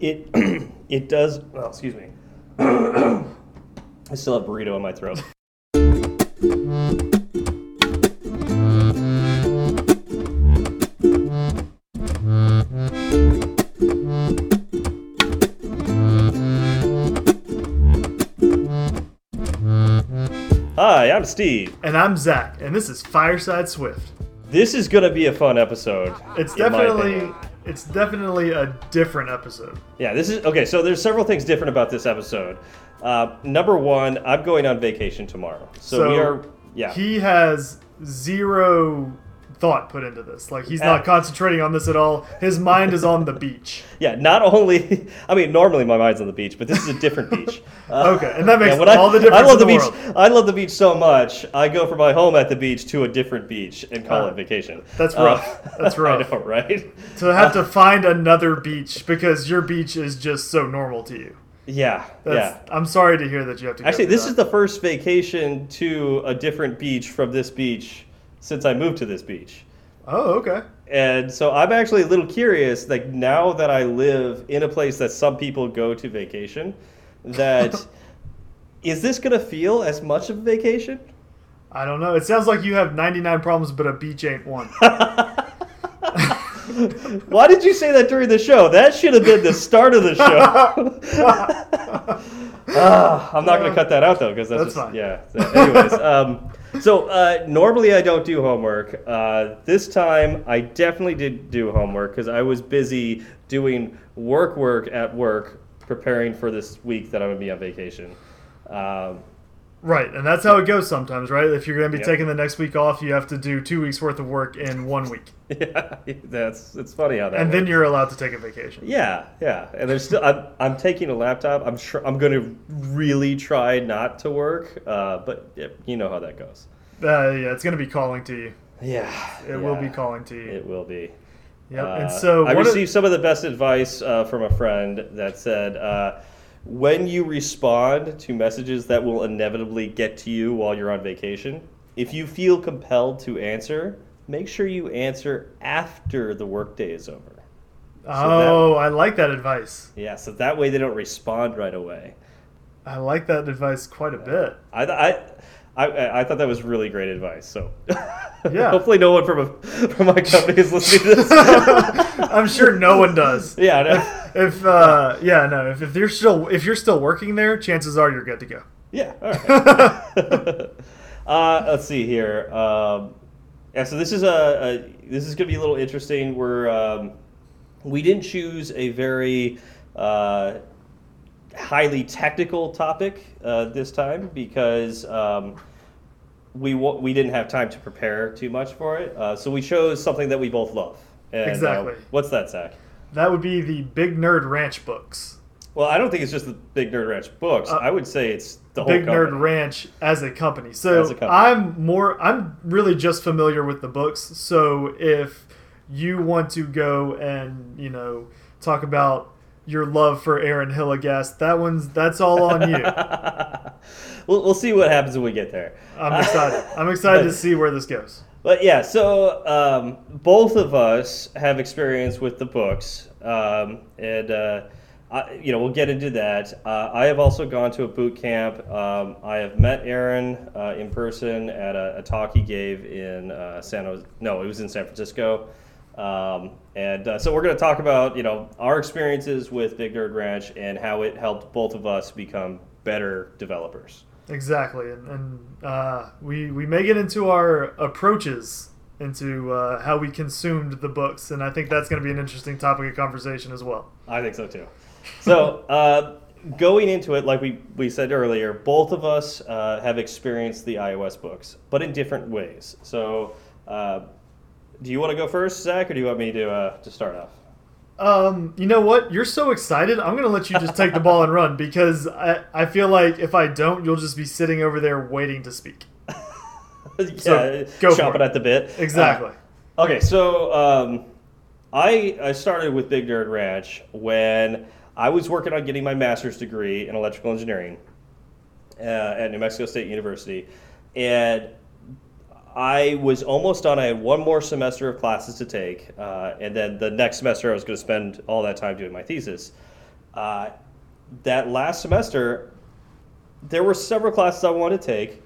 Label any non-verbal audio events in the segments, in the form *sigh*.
It *clears throat* it does. Well, excuse me. *clears throat* I still have burrito in my throat. Hi, I'm Steve. And I'm Zach, and this is Fireside Swift. This is gonna be a fun episode. It's definitely. It's definitely a different episode. Yeah, this is okay. So there's several things different about this episode. Uh, number one, I'm going on vacation tomorrow, so, we are. Yeah, He has zero thought put into this. Like he's not Uh, concentrating on this at all. His mind is on the beach. *laughs* yeah. Not only, *laughs* I mean, normally my mind's on the beach, but this is a different beach. Uh, *laughs* Okay, and that makes when all the difference I love the, the beach. world. I love the beach so much. I go from my home at the beach to a different beach and call Uh, it vacation. that's Uh, rough. That's rough. I know, right? To have to find another beach because your beach is just so normal to you. Yeah, That's, yeah. I'm sorry to hear that you have to. go Actually, this that. is the first vacation to a different beach from this beach since I moved to this beach. Oh, okay. And so I'm actually a little curious, like now that I live in a place that some people go to vacation, that *laughs* is this gonna feel as much of a vacation? I don't know. It sounds like you have 99 problems, but a beach ain't one. *laughs* *laughs* Why did you say that during the show? That should have been the start of the show. Ah, I'm not gonna cut that out though, because that's, That's just, fine. yeah. Anyways, um, so uh, normally I don't do homework. Uh, this time I definitely did do homework because I was busy doing work, work at work, preparing for this week that I'm gonna be on vacation. Um, Right, and that's how it goes sometimes, right? If you're going to be Yep. taking the next week off, you have to do two weeks worth of work in one week, *laughs* yeah, that's it's funny how that. and then you're allowed to take a vacation. Yeah, yeah, and there's still. I'm, I'm taking a laptop. I'm sure I'm going to really try not to work, uh, but yeah, you know how that goes. Uh, yeah, it's going to be calling to you. Yeah, It will be calling to you. It will be. Yep. Uh, and so I of- received some of the best advice uh, from a friend that said, uh, when you respond to messages that will inevitably get to you while you're on vacation, if you feel compelled to answer, make sure you answer after the workday is over. oh, I like that advice. Yeah, so that way they don't respond right away. I like that advice quite a bit. I, I, I, I thought that was really great advice. So, *laughs* Yeah. hopefully, no one from a, from my company is listening to this. *laughs* I'm sure no one does. yeah, no. If uh, yeah, no, if, if you're still if you're still working there, chances are you're good to go. yeah. All right. *laughs* uh, let's see here. Um, yeah, so this is a, a this is going to be a little interesting. We're um, we didn't choose a very uh, highly technical topic uh, this time because um, we we didn't have time to prepare too much for it. Uh, so we chose something that we both love. And, uh, Exactly. what's that, Zach? That would be the Big Nerd Ranch books. Well, I don't think it's just the Big Nerd Ranch books. Uh, I would say it's the whole Big Nerd. Ranch as a company. So As a company. I'm more I'm really just familiar with the books. So if you want to go and, you know, talk about your love for Aaron Hillegass, that one's that's all on you. *laughs* we'll, we'll see what happens when we get there. I'm excited. I'm excited to *laughs* see where this goes. But yeah, so um, both of us have experience with the books, um, and uh, I, you know we'll get into that. Uh, I have also gone to a boot camp. Um, I have met Aaron uh, in person at a, a talk he gave in uh, San Jose. No, it was in San Francisco. Um, and uh, so we're going to talk about you know our experiences with Big Nerd Ranch and how it helped both of us become better developers. Exactly, and, and uh, we we may get into our approaches into uh, how we consumed the books, and I think that's going to be an interesting topic of conversation as well. I think so too. So, *laughs* uh, going into it, like we, we said earlier, both of us uh, have experienced the iOS books, but in different ways. So, uh, do you want to go first, Zach, or do you want me to, uh, to start off? Um, you know what? You're so excited. I'm going to let you just take the ball and run because I, I feel like if I don't, you'll just be sitting over there waiting to speak. *laughs* So, yeah, go for chomping it. at the bit. Exactly. Uh, okay, so um, I, I started with Big Nerd Ranch when I was working on getting my master's degree in electrical engineering uh, at New Mexico State University, and I was almost done. I had one more semester of classes to take, uh, and then the next semester I was going to spend all that time doing my thesis. uh, that last semester, there were several classes I wanted to take,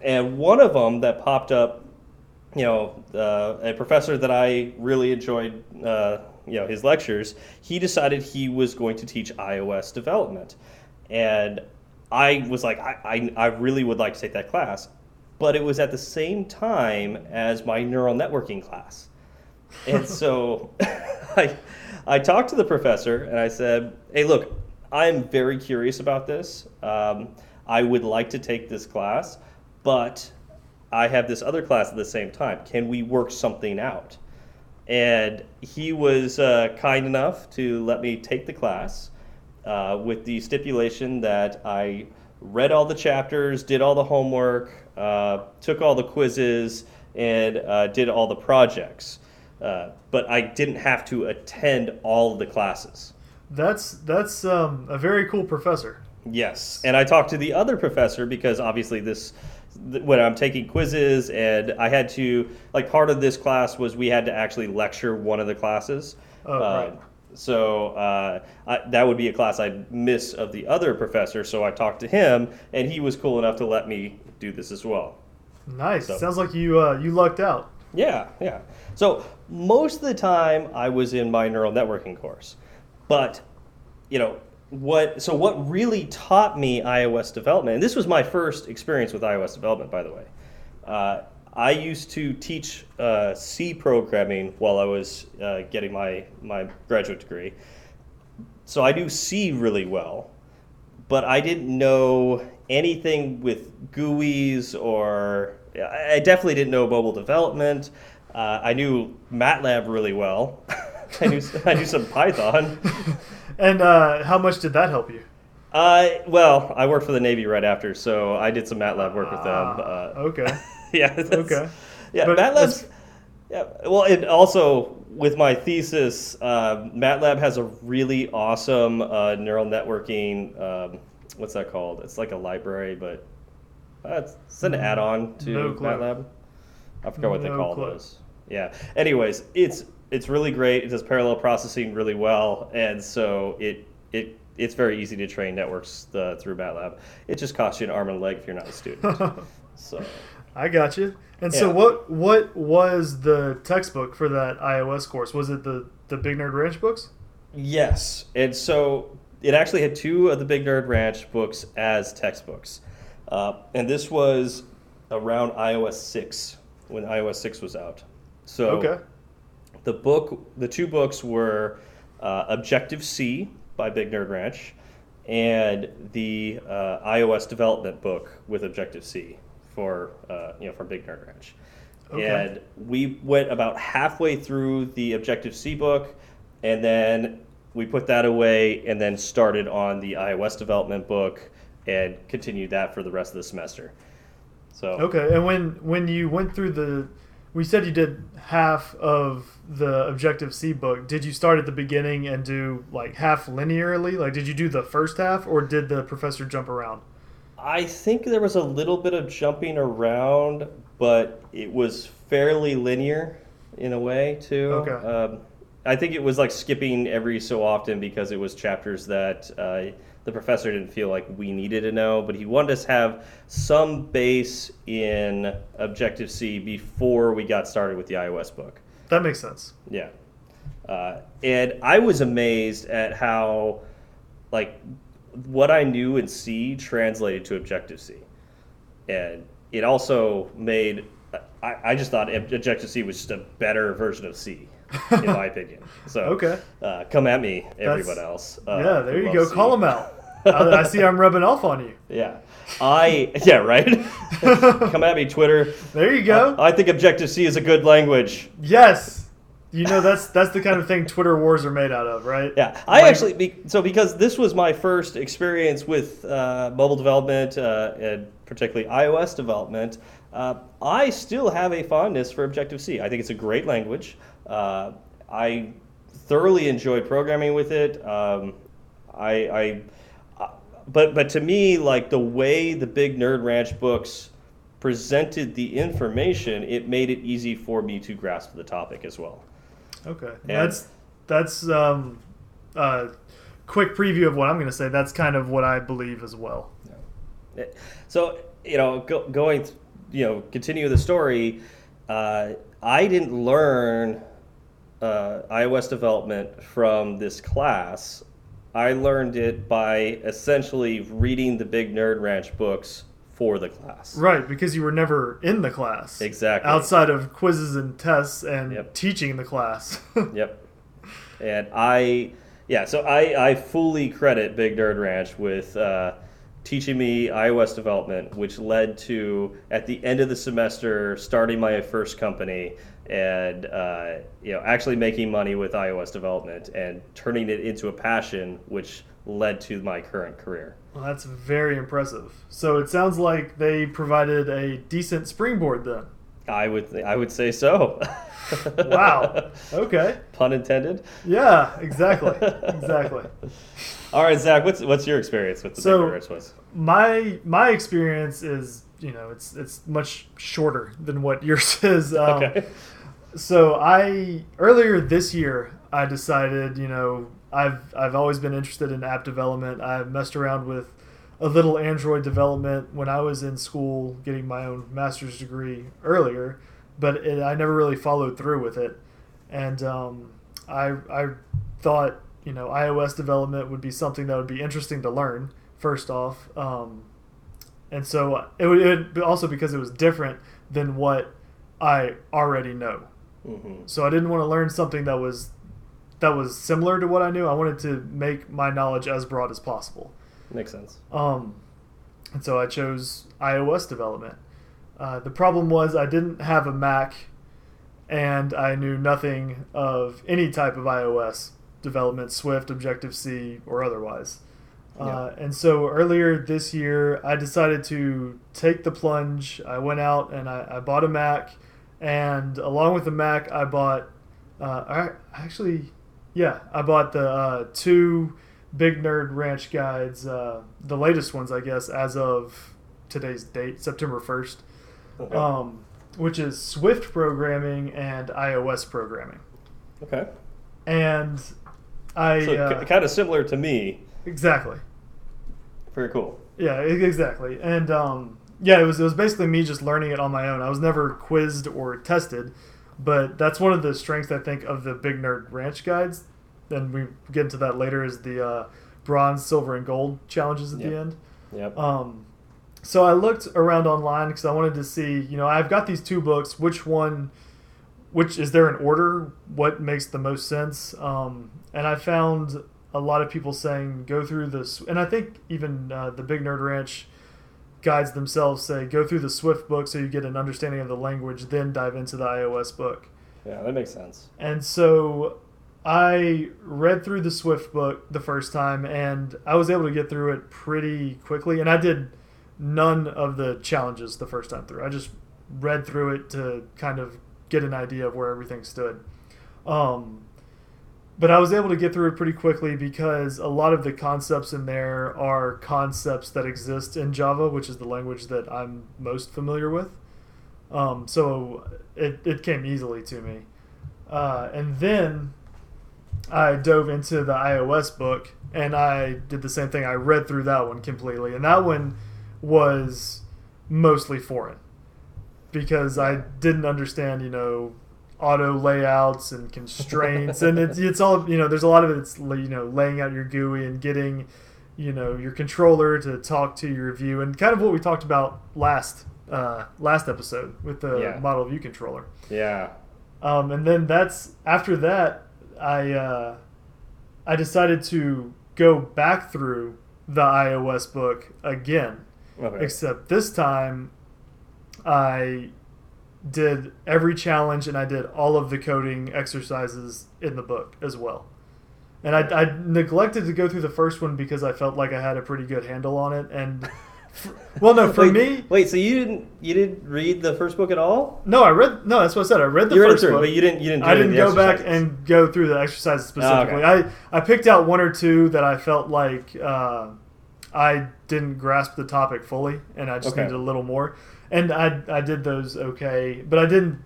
and one of them that popped up, you know, uh, a professor that I really enjoyed, uh, you know, his lectures. He decided he was going to teach iOS development, and I was like, I, I, I really would like to take that class, but it was at the same time as my neural networking class, and *laughs* so *laughs* I, I talked to the professor and I said, Hey, look, I'm very curious about this. Um, I would like to take this class, but I have this other class at the same time. Can we work something out? And he was uh, kind enough to let me take the class uh, with the stipulation that I read all the chapters, did all the homework, uh, took all the quizzes, and uh, did all the projects. Uh, but I didn't have to attend all of the classes. That's that's um, a very cool professor. Yes, and I talked to the other professor because obviously this when I'm taking quizzes and I had to like part of this class was we had to actually lecture one of the classes. Oh, Uh, right. So uh, I, that would be a class I'd miss of the other professor. So I talked to him, and he was cool enough to let me do this as well. Nice. So- Sounds like you uh, you lucked out. Yeah, yeah. So most of the time I was in my neural networking course. But, you know, what so what really taught me iOS development, and this was my first experience with iOS development, by the way. Uh, I used to teach uh, C programming while I was uh, getting my, my graduate degree. So I knew C really well, but I didn't know anything with GUIs or I I definitely didn't know mobile development. Uh, I knew MATLAB really well. *laughs* I knew I knew some Python. *laughs* And uh, how much did that help you? Uh, well, I worked for the Navy right after, so I did some MATLAB work with them. Ah, Uh, okay. *laughs* *laughs* yeah. Okay. Yeah, But MATLAB's. Yeah, well, and also with my thesis, uh, MATLAB has a really awesome uh, neural networking. Um, what's that called? It's like a library, but uh, it's, it's an add-on to Mm, No. MATLAB. I forgot what they call clue. those. Yeah. Anyways, it's it's really great. It does parallel processing really well, and so it it it's very easy to train networks uh, through MATLAB. It just costs you an arm and a leg if you're not a student. *laughs* so. I got you. And so what what was the textbook for that iOS course? Was it the the Big Nerd Ranch books? Yes, and so it actually had two of the Big Nerd Ranch books as textbooks, uh, and this was around iOS six when iOS six was out. So Okay. the book, the two books were uh, Objective C by Big Nerd Ranch, and the uh, iOS development book with Objective C for uh, you know from Big Nerd Ranch. Okay. And we went about halfway through the Objective C book, and then we put that away, and then started on the iOS development book, and continued that for the rest of the semester. So Okay. And when when you went through the we said you did half of the Objective C book. Did you start at the beginning and do like half linearly? Like did you do the first half or did the professor jump around? I think there was a little bit of jumping around, but it was fairly linear in a way too. Okay. Um, I think it was like skipping every so often because it was chapters that uh, the professor didn't feel like we needed to know, but he wanted us to have some base in Objective C before we got started with the iOS book. That makes sense. Yeah. Uh, and I was amazed at how, like, what I knew in C translated to Objective C. And it also made, I, I just thought Objective C was just a better version of C, in my *laughs* opinion. So, Okay. uh, come at me, everyone That's- else. Uh, yeah, there you go. C. Call them out. I, I see I'm rubbing off on you. *laughs* Yeah. I, yeah, right? *laughs* come at me, Twitter. There you go. I think Objective C is a good language. yes. You know that's that's the kind of thing Twitter wars are made out of, right? Yeah, I Like- actually be, so because this was my first experience with uh, mobile development uh, and particularly iOS development. Uh, I still have a fondness for Objective C. I think it's a great language. Uh, I thoroughly enjoy programming with it. Um, I, I, uh, but but to me, like the way the Big Nerd Ranch books presented the information, it made it easy for me to grasp the topic as well. Okay. Yeah. That's that's um, uh, quick preview of what I'm going to say, that's kind of what I believe as well. So you know, go, going, you know, continue the story. Uh, I didn't learn uh, iOS development from this class. I learned it by essentially reading the Big Nerd Ranch books for the class. Right, because you were never in the class. Exactly. Outside of quizzes and tests and Yep. teaching the class. *laughs* Yep. And I, yeah, so I, I fully credit Big Nerd Ranch with uh, teaching me iOS development, which led to, at the end of the semester, starting my first company and, uh, you know, actually making money with iOS development and turning it into a passion, which led to my current career. Well, that's very impressive. So it sounds like they provided a decent springboard then. I would, I would say so. *laughs* Wow. Okay. Pun intended. Yeah, exactly. exactly. *laughs* All right, Zach, what's what's your experience with the So- Big Ranch was? My my experience is, you know, it's it's much shorter than what yours *laughs* is. Um, Okay. So I earlier this year I decided, you know, I've I've always been interested in app development. I've messed around with a little Android development when I was in school getting my own master's degree earlier, but it, I never really followed through with it. And um, I I thought, you know, iOS development would be something that would be interesting to learn first off. Um, and so it would, it would also because it was different than what I already know. hmm So I didn't want to learn something that was that was similar to what I knew. I wanted to make my knowledge as broad as possible. Makes sense. Um, and so I chose iOS development. Uh, the problem was I didn't have a Mac, and I knew nothing of any type of iOS development, Swift, Objective C, or otherwise. Uh, and so earlier this year, I decided to take the plunge. I went out and I, I bought a Mac, and along with the Mac, I bought. Uh, I actually, yeah, I bought the uh, two Big Nerd Ranch guides, uh, the latest ones, I guess, as of today's date, September first, Okay. um, which is Swift programming and iOS programming. okay. And I So uh, kind of similar to me. exactly. Very cool. Yeah, exactly. And um, yeah, it was it was basically me just learning it on my own. I was never quizzed or tested, but that's one of the strengths I think of the Big Nerd Ranch guides. And we get into that later. Is the uh, bronze, silver, and gold challenges at the end. Yep. Um, so I looked around online because I wanted to see, you know, I've got these two books. Which one, which is there an order? What makes the most sense? Um, and I found a lot of people saying go through this, and I think even uh, the Big Nerd Ranch guides themselves say go through the Swift book so you get an understanding of the language, then dive into the iOS book. yeah, that makes sense. And so I read through the Swift book the first time and I was able to get through it pretty quickly. And I did none of the challenges the first time through. I just read through it to kind of get an idea of where everything stood. Um, but I was able to get through it pretty quickly because a lot of the concepts in there are concepts that exist in Java, which is the language that I'm most familiar with. Um, so it, it came easily to me. Uh, and then I dove into the iOS book and I did the same thing. I read through that one completely. And that one was mostly foreign because I didn't understand, you know, auto layouts and constraints. and it's, it's all, you know, there's a lot of it, it's, you know, laying out your GUI and getting, you know, your controller to talk to your view and kind of what we talked about last. Uh, last episode with the Yeah. model view controller. Yeah. Um, and then that's after that, I uh, I decided to go back through the iOS book again, Okay. except this time I did every challenge and I did all of the coding exercises in the book as well. And I, I neglected to go through the first one because I felt like I had a pretty good handle on it. And *laughs* well, no, for wait, me, Wait, so you didn't you didn't read the first book at all? no, I read no. That's what I said. I read the you read first through, book. but you didn't you didn't. Do I didn't go back and go through the exercises specifically. I, I picked out one or two that I felt like uh, I didn't grasp the topic fully, and I just Okay. needed a little more. And I, I did those okay, but I didn't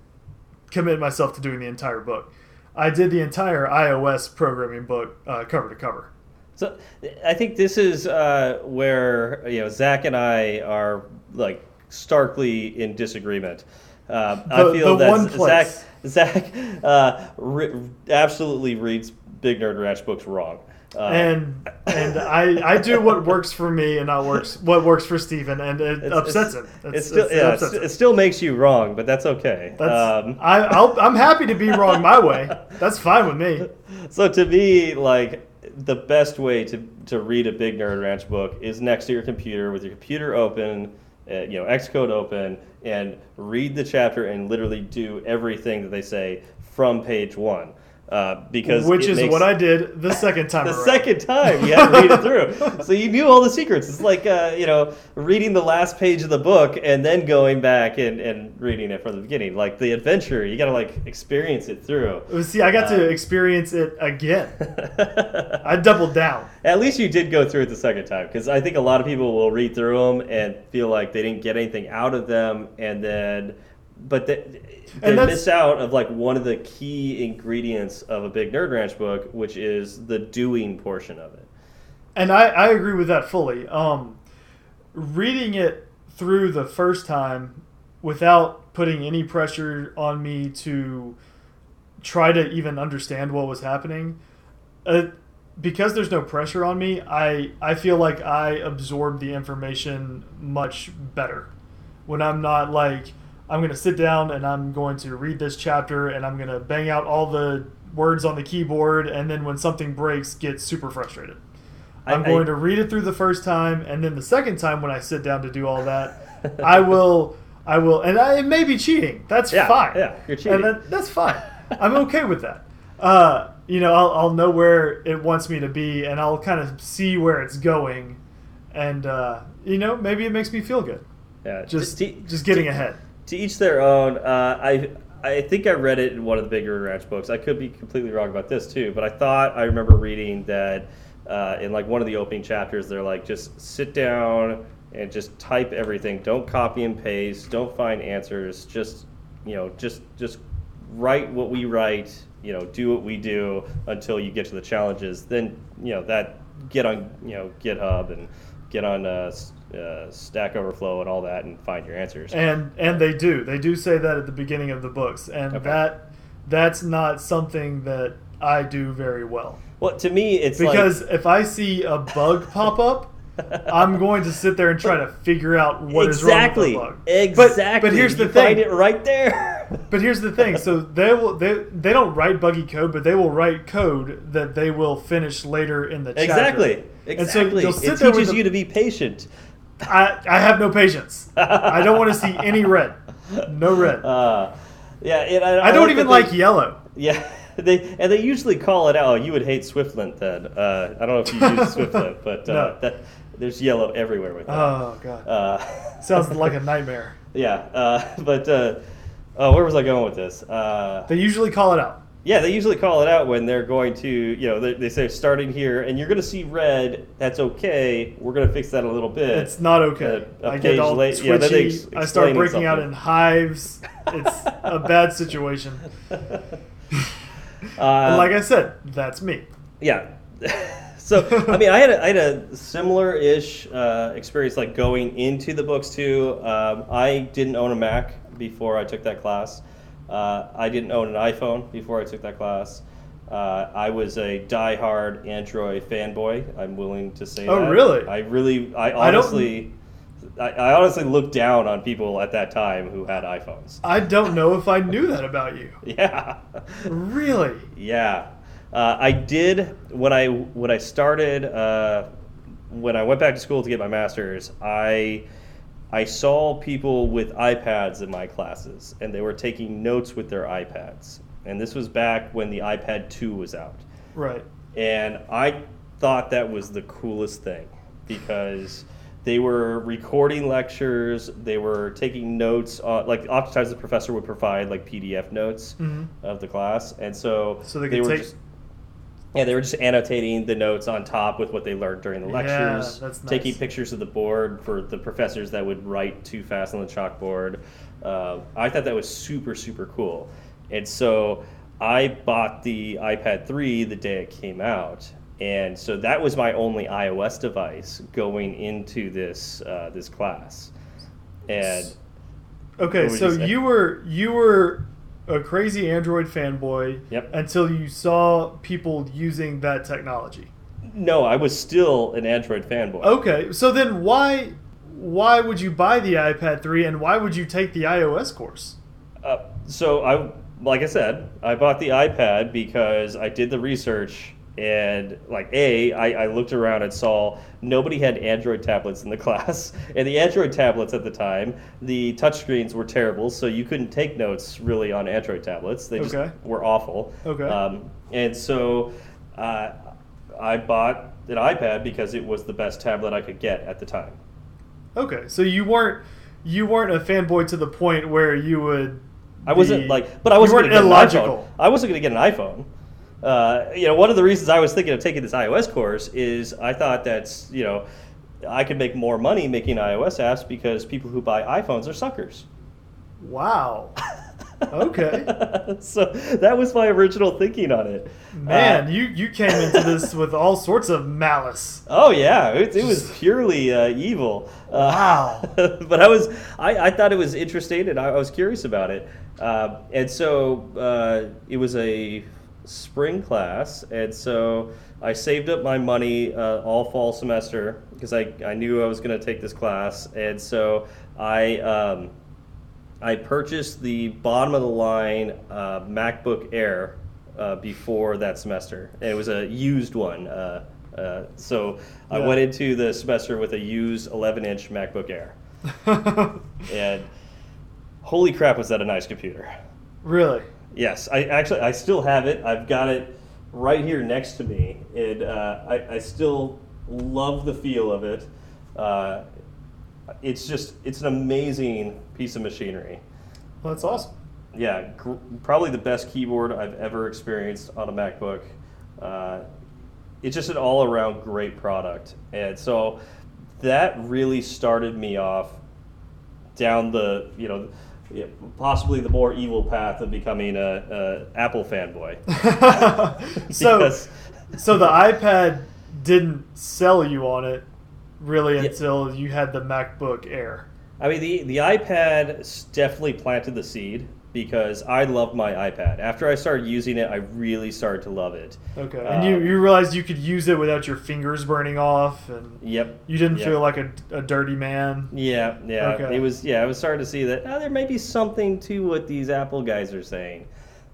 commit myself to doing the entire book. I did the entire iOS programming book uh, cover to cover. So I think this is uh, where you know Zach and I are like starkly in disagreement. Uh, I feel that Zach. Zach uh, re- absolutely reads Big Nerd Ranch books wrong. Uh, and and I, I do what works for me and not works what works for Steven and it it's- upsets it's- him. It It's- still, it yeah, him. it still makes you wrong, but that's okay. That's, Um, I, I'll, I'm happy to be wrong my way. That's fine with me. *laughs* So to me, like the best way to, to read a big nerd ranch book is next to your computer with your computer open, uh, you know, Xcode open, and read the chapter and literally do everything that they say from page one. Uh, because Which is makes- what I did the second *laughs* time the around. second time you had to read it through, *laughs* so you knew all the secrets. It's like uh, you know reading the last page of the book and then going back and, and reading it from the beginning. Like the adventure, you got to like experience it through. See, I got to Uh, experience it again. *laughs* I doubled down. At least you did go through it the second time, because I think a lot of people will read through them and feel like they didn't get anything out of them, and then, but they, they miss out of like one of the key ingredients of a big Nerd Ranch book, which is the doing portion of it. And I, I agree with that fully. Um, reading it through the first time without putting any pressure on me to try to even understand what was happening, uh, because there's no pressure on me, I, I feel like I absorb the information much better. When I'm not like, I'm going to sit down and I'm going to read this chapter and I'm going to bang out all the words on the keyboard, and then when something breaks, get super frustrated. I- I'm I- going to read it through the first time, and then the second time when I sit down to do all that, I will, I will, and I, it may be cheating. That's Yeah, fine. yeah, you're cheating. and that, that's fine. I'm okay with that. Uh, you know, I'll, I'll know where it wants me to be, and I'll kind of see where it's going, and uh, you know, maybe it makes me feel good. Yeah, Just, to, just getting ahead. To each their own. Uh, I I think I read it in one of the Big Nerd Ranch books. I could be completely wrong about this too, but I thought I remember reading that uh, in like one of the opening chapters, they're like, just sit down and just type everything. Don't copy and paste. Don't find answers. Just you know, just just write what we write. You know, do what we do until you get to the challenges. Then you know that get on you know GitHub and get on uh, uh, Stack Overflow and all that and find your answers. and and they do they do say that at the beginning of the books and Okay. that that's not something that i do very well Well, to me, it's because like, if i see a bug pop up *laughs* i'm going to sit there and try to figure out what is exactly, wrong with the bug But- exactly. but, here's the you thing find it right there. *laughs* but here's the thing so they will they, they don't write buggy code but they will write code that they will finish later in the chapter. exactly, And so exactly. it teaches the- you to be patient. *laughs* I, I have no patience i don't want to see any red no red *laughs* Uh, yeah, and I, i don't that even they- like yellow Yeah, *laughs* they and they usually call it out. Oh, you would hate Swiftlint then. Uh, I don't know if you use Swiftlint, but uh, No. that there's yellow everywhere with that. oh god Uh, sounds like a nightmare yeah, uh, but uh, oh, where was I going with this? Uh, They usually call it out. Yeah, they usually call it out when they're going to, you know, they, they say starting here, and you're going to see red. That's okay. We're going to fix that a little bit. It's not okay. Uh, a I get all late- twitchy. yeah, then ex- I start breaking out in hives. It's a *laughs* bad situation. *laughs* Uh, like I said, that's me. yeah. *laughs* so I mean, I had a, I had a similar-ish uh, experience, like going into the books too. Um, I didn't own a Mac before I took that class. Uh, I didn't own an iPhone before I took that class. Uh, I was a die-hard Android fanboy. I'm willing to say Oh, that. really? I really, I I honestly, I, I honestly looked down on people at that time who had iPhones. I don't know if I knew that about you. *laughs* Yeah. Really? Yeah, uh, I did when I when I started uh, when I went back to school to get my master's. I I saw people with iPads in my classes, and they were taking notes with their iPads. And this was back when the iPad 2 was out, Right. and I thought that was the coolest thing because they were recording lectures, they were taking notes. On, like oftentimes, the professor would provide like PDF notes Mhm. of the class, and so, So they could were take- just yeah they were just annotating the notes on top with what they learned during the Yeah, lectures, that's nice. taking pictures of the board for the professors that would write too fast on the chalkboard. Uh, I thought that was super super cool, and so I bought the iPad 3 the day it came out. and so that was my only iOS device going into this uh, this class, and Okay, so you were you were a crazy Android fanboy Yep. until you saw people using that technology. no, I was still an Android fanboy. Okay, so then why why would you buy the iPad 3 and why would you take the iOS course? Uh, so I, like I said, I bought the iPad because I did the research and like a, I, I looked around and saw nobody had Android tablets in the *laughs* class, and the Android tablets at the time, the touchscreens were terrible, so you couldn't take notes really on Android tablets. They just Okay. were awful. Okay. Um, and so uh, I bought an iPad because it was the best tablet I could get at the time. Okay, so you weren't you weren't a fanboy to the point where you would I wasn't like, but I wasn't weren't going to get illogical. I wasn't going to get an iPhone. Uh, you know, one of the reasons I was thinking of taking this iOS course is I thought that's you know I could make more money making iOS apps because people who buy iPhones are suckers. Wow. *laughs* Okay. so that was my original thinking on it. Man, Uh, you you came into this *laughs* with all sorts of malice. Oh yeah, it, it was purely uh, evil. Uh, Wow. *laughs* but I was, I, I thought it was interesting, and I, I was curious about it. Uh, and so uh, it was a spring class, and so I saved up my money uh, all fall semester because I, I knew I was going to take this class, and so I. Um, I purchased the bottom of the line uh, MacBook Air uh, before that semester. And it was a used one. Uh, uh, so I went into the semester with a used 11 inch MacBook Air. *laughs* And holy crap, was that a nice computer! really? Yes, I actually I still have it. I've got it right here next to me, It uh, I, I still love the feel of it. Uh, it's just it's an amazing piece of machinery. Well, that's awesome. Yeah, gr- probably the best keyboard I've ever experienced on a MacBook. Uh, it's just an all-around great product, and so that really started me off down the you know yeah, possibly the more evil path of becoming a, a Apple fanboy. *laughs* so so the iPad didn't sell you on it really Yeah. until you had the MacBook Air. I mean, the, the iPad definitely planted the seed because I loved my iPad. After I started using it, I really started to love it. Okay. And you, Um, you realized you could use it without your fingers burning off and Yep. you didn't Yep. feel like a, a dirty man. Yeah, yeah. Okay. It was yeah, I was starting to see that oh, there may be something to what these Apple guys are saying.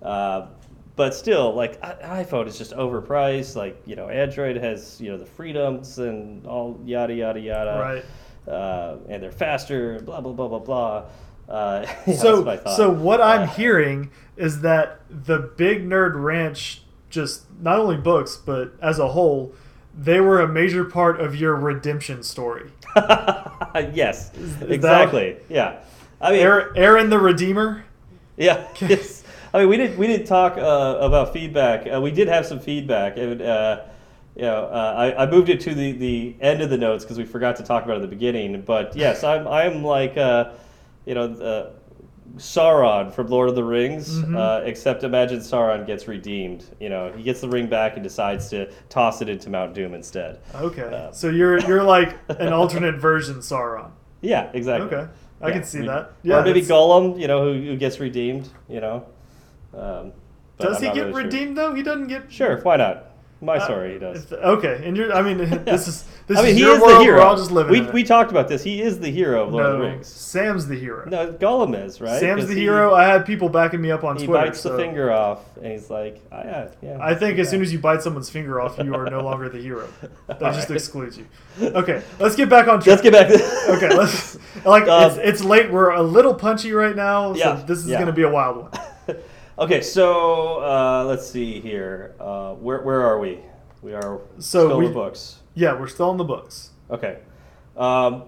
Uh, but still, like I- iPhone is just overpriced. Like you know, Android has you know the freedoms and all yada yada yada. Right. Uh, and they're faster. Blah blah blah blah blah. Uh, *laughs* yeah, so that's so what I'm Uh, hearing is that the Big Nerd Ranch just not only books but as a whole they were a major part of your redemption story. *laughs* yes, that- exactly. Yeah. I mean, Aaron, Aaron the Redeemer. Yeah. *laughs* Yes. I mean, we didn't we didn't talk uh, about feedback. Uh, we did have some feedback, and uh, you know, uh, I, I moved it to the, the end of the notes because we forgot to talk about it at the beginning. But yes, I'm I'm like uh, you know uh, Sauron from Lord of the Rings, Mhm. uh, except imagine Sauron gets redeemed. You know, he gets the ring back and decides to toss it into Mount Doom instead. Okay. Uh, so you're you're like an alternate version Sauron. Yeah, exactly. Okay. I Yeah, can see re- that. Yeah. or maybe that's- Gollum, you know, who, who gets redeemed. You know. Um, Does I'm he get really sure. redeemed though? He doesn't get Sure, why not? My Uh, story, he does. Okay, and you're. I mean, *laughs* this is this I mean, is he your is world. the hero. We're all just living we, we talked about this. He is the hero of Lord no, of the Rings. Sam's the hero. No, Gollum is right. Sam's the he- hero. I had people backing me up on He Twitter. He bites so the finger off, and he's like, oh, "Yeah, yeah." I think as soon as you bite someone's finger off, you are no longer the hero. *laughs* That just right. excludes you. Okay, let's get back on *laughs* track. Let's get back. To okay, let's like Um, it's, it's late. We're a little punchy right now, so Yeah, this is yeah. going to be a wild one. Okay, so uh, let's see here. Uh, where where are we? We are So still in we- the books. Yeah, we're still in the books. Okay. Um,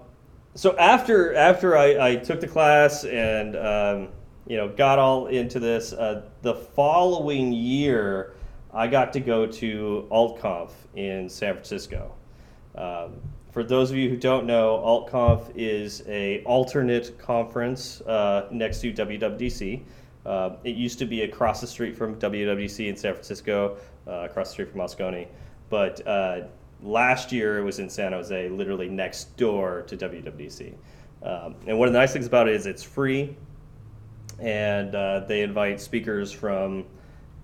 so after after I, I took the class and um, you know got all into this, uh, the following year I got to go to AltConf in San Francisco. Um, for those of you who don't know, AltConf is a alternate conference uh, next to WWDC. Uh, it used to be across the street from WWDC in San Francisco, uh, across the street from Moscone. but uh, last year it was in San Jose, literally next door to WWDC. Um, and one of the nice things about it is it's free, and uh, they invite speakers from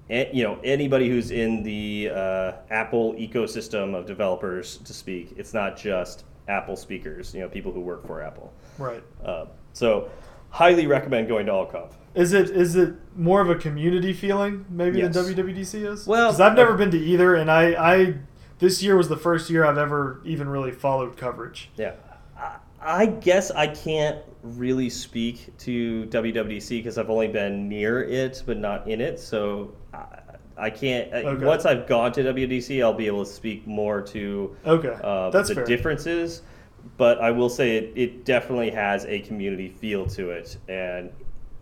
you know anybody who's in the uh, Apple ecosystem of developers to speak. It's not just Apple speakers, you know, people who work for Apple. Right. Uh, so, highly recommend going to AltConf. Is it is it more of a community feeling maybe Yes. than WWDC is? Well, because I've never uh, been to either, and I, I this year was the first year I've ever even really followed coverage. Yeah. I, I guess I can't really speak to WWDC because I've only been near it but not in it. So I, I can't. uh, Okay. Once I've gone to WDC, I'll be able to speak more to Okay, uh, that's the fair. differences. But I will say it, it definitely has a community feel to it. And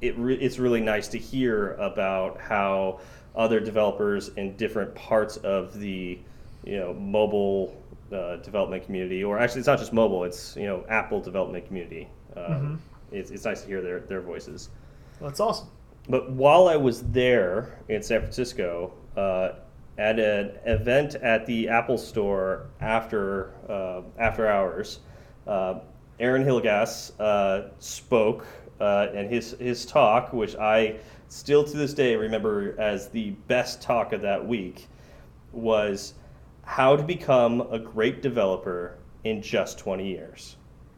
it re- it's really nice to hear about how other developers in different parts of the you know mobile uh, development community, or actually it's not just mobile, it's you know Apple development community. Um, Mm-hmm. it's, it's nice to hear their, their voices. That's awesome. But while I was there in San Francisco, uh, at an event at the Apple Store after uh, after hours, Aaron Hillegass uh, spoke, uh, and his his talk, which I still to this day remember as the best talk of that week, was how to become a great developer in just 20 years.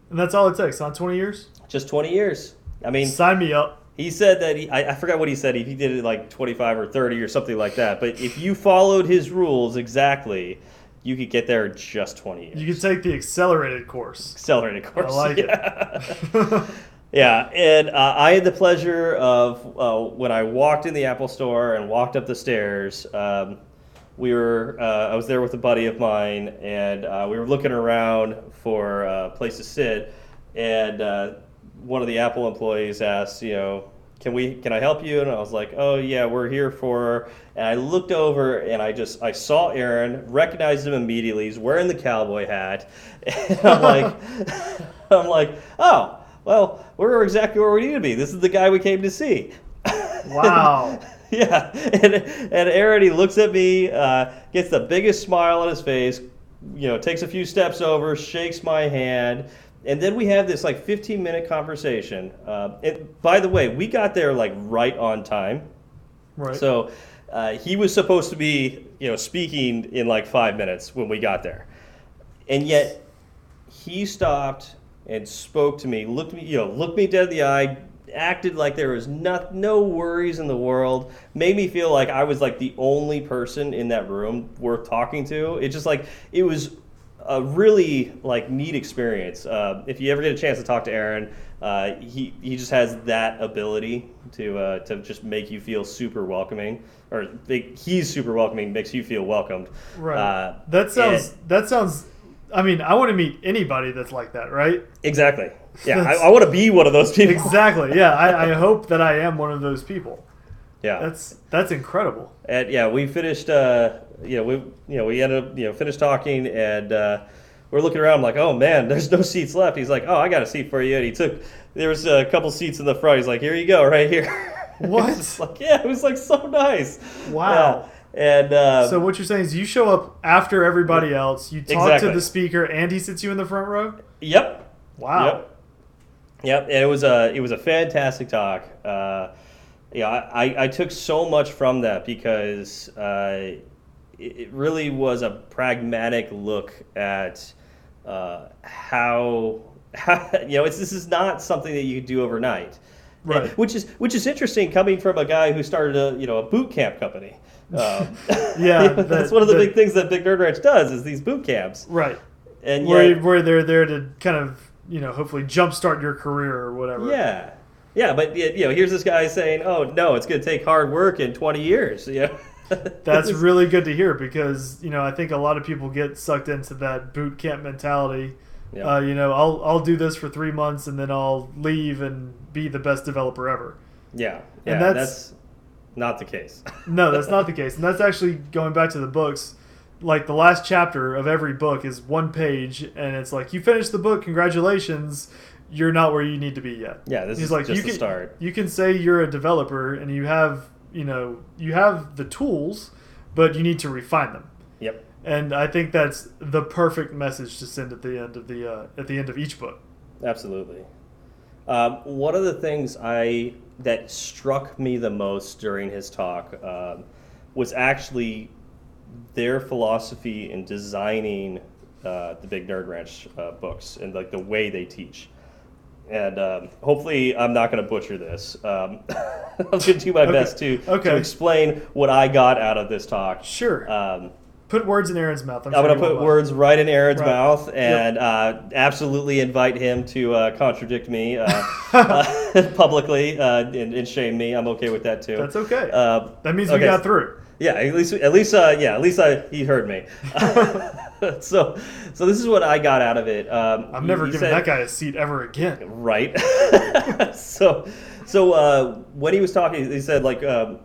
And that's all it takes. On twenty years, Just 20 years. I mean, sign me up. he said that he, I, I forgot what he said. He, he did it like 25 or 30 or something like that. But if you followed his rules exactly, you could get there in just 20 years. You could take the accelerated course. accelerated course. I like yeah. it. *laughs* yeah, and uh, I had the pleasure of uh, when I walked in the Apple Store and walked up the stairs. Um, we were uh, I was there with a buddy of mine, and uh, we were looking around for a place to sit, and uh, one of the Apple employees asked, you know. Can we? Can I help you? And I was like, "Oh yeah, we're here for." And I looked over and I just I saw Aaron, recognized him immediately. He's wearing the cowboy hat, *laughs* and I'm like, *laughs* I'm like, "Oh, well, we're exactly where we need to be. This is the guy we came to see." *laughs* Wow. yeah, and and Aaron he looks at me, uh, gets the biggest smile on his face, you know, takes a few steps over, shakes my hand, and then we have this like 15 minute conversation. Uh, and by the way, we got there like right on time. Right. So uh, he was supposed to be, you know, speaking in like five minutes when we got there, and yet he stopped and spoke to me, looked me, you know, looked me dead in the eye, acted like there was no, no worries in the world, made me feel like I was like the only person in that room worth talking to. It just like it was a really like neat experience. Uh, if you ever get a chance to talk to Aaron, uh, he he just has that ability to uh, to just make you feel super welcoming, or think he's super welcoming, makes you feel welcomed. right. Uh, that sounds. and- that sounds. I mean, I want to meet anybody that's like that, right? exactly. Yeah, I, I want to be one of those people. Exactly. Yeah. I, I *laughs* hope that I am one of those people. Yeah. That's that's incredible. And yeah, we finished. Uh, you know, we you know we ended up you know finished talking, and uh, we're looking around like, oh man, *laughs* there's no seats left. He's like, oh, I got a seat for you, and he took. There was a couple seats in the front. He's like, here you go, right here. *laughs* What? Like yeah, it was like so nice. Wow. Yeah. And uh, So what you're saying is you show up after everybody else, you talk Exactly. to the speaker, and he sits you in the front row. yep, Wow. Yep. Yep, and it was a it was a fantastic talk. Uh, yeah, I, I took so much from that because uh, it, really was a pragmatic look at uh, how, how *laughs* you know it's this is not something that you could do overnight, Right. And- which is which is interesting coming from a guy who started a you know a boot camp company. *laughs* Um, Yeah, *laughs* that's one of the, the- big things that Big Nerd Ranch does is these boot camps, Right. and Where yet, where they're there to kind of you know hopefully jumpstart your career or whatever. Yeah, yeah, but you know, here's this guy saying, "Oh no, it's going to take hard work in 20 years." You know, *laughs* That's really good to hear because you know I think a lot of people get sucked into that boot camp mentality. Yeah. Uh, you know, I'll I'll do this for three months and then I'll leave and be the best developer ever. yeah, And yeah. that's- That's, not the case. *laughs* No, that's not the case, and that's actually going back to the books. Like the last chapter of every book is one page, and it's like you finished the book, congratulations. You're not where you need to be yet. Yeah, this He's is like just you the can start. you can say you're a developer and you have you know you have the tools, but you need to refine them. Yep. and I think that's the perfect message to send at the end of the uh, at the end of each book. Absolutely. Um, one of the things I that struck me the most during his talk um, was actually their philosophy in designing uh, the Big Nerd Ranch uh, books and like the way they teach. And um, hopefully, I'm not going to butcher this. Um, *laughs* I'm going to do my Okay. best to Okay. to explain what I got out of this talk. Sure. Um, Put words in Aaron's mouth. I'm, I'm going to put won't mind. words right in Aaron's Right. mouth Yep. and uh, absolutely invite him to uh, contradict me uh, uh, *laughs* *laughs* publicly uh, and, and shame me. I'm okay with that too. That's okay. Uh, that means we got through. Yeah, at least at least uh, yeah, at least I, he heard me. *laughs* so so this is what I got out of it. Um, I'm never giving said- that guy a seat ever again. Right. *laughs* so, so uh, when he was talking, he said like um,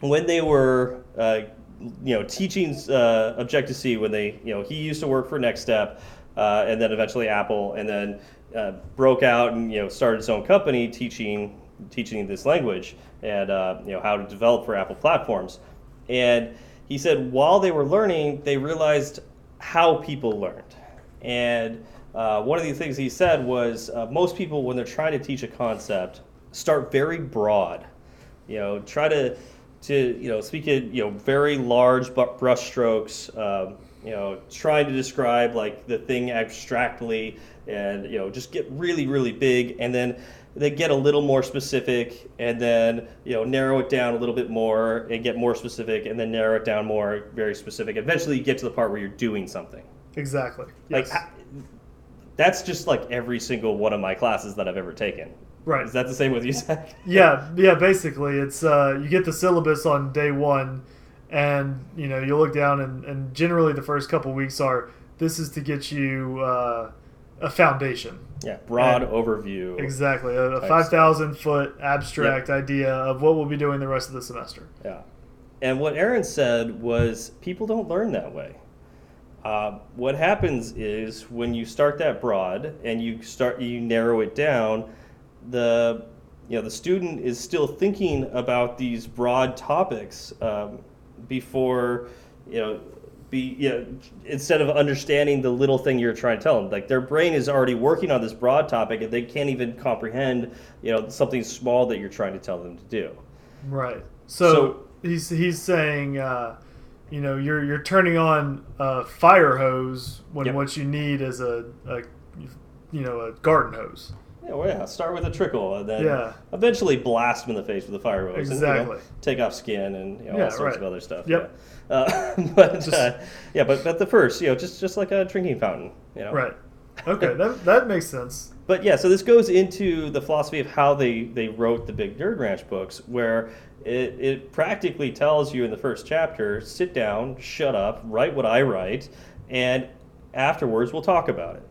when they were, uh, you know, teaching uh, Objective C, when they, you know, he used to work for NeXTSTEP, uh, and then eventually Apple, and then uh, broke out and you know started his own company teaching teaching this language and uh, you know how to develop for Apple platforms. And he said while they were learning, they realized how people learned. And uh, one of the things he said was uh, most people, when they're trying to teach a concept, start very broad. You know, try to to you know speak in you know very large bu- brush strokes. Um, you know, trying to describe like the thing abstractly, and you know just get really really big, and then they get a little more specific, and then you know narrow it down a little bit more, and get more specific, and then narrow it down more, very specific. Eventually, you get to the part where you're doing something. Exactly. Like Yes. ha- that's just like every single one of my classes that I've ever taken. right. Is that the same with you, Zach? *laughs* Yeah, yeah. Basically, it's uh, you get the syllabus on day one, and you know you look down, and, and generally the first couple weeks are this is to get you uh, a foundation. Yeah, broad And- overview. Exactly, a, a five thousand foot abstract idea of what we'll be doing the rest of the semester. Yeah. And what Aaron said was people don't learn that way. Uh, what happens is when you start that broad and you start you narrow it down, the you know the student is still thinking about these broad topics um, before you know be you know instead of understanding the little thing you're trying to tell them like their brain is already working on this broad topic and they can't even comprehend you know something small that you're trying to tell them to do Right. So, So- he's he's saying, uh, you know, you're you're turning on a fire hose when Yep. what you need is a, a you know a garden hose. Yeah, well, yeah. Start with a trickle, and then Yeah. eventually blast them in the face with a fire hose. And, you know, Exactly. take off skin and you know, Yeah, all sorts right. of other stuff. Yep. Yeah. Uh, *laughs* but Just- uh, yeah, but at the first, you know, just just like a drinking fountain. You know. Right. *laughs* Okay, that that makes sense. But yeah, so this goes into the philosophy of how they, they wrote the Big Nerd Ranch books, where it, it practically tells you in the first chapter sit down, shut up, write what I write, and afterwards we'll talk about it.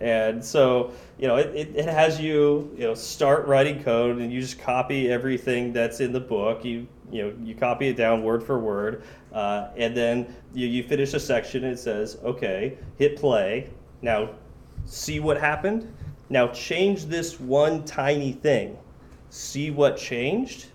And so, you know, it, it, it has you, you know, start writing code and you just copy everything that's in the book. You, you know, you copy it down word for word. Uh, and then you, you finish a section and it says, okay, hit play. Now see what happened. Now change this one tiny thing. See what changed.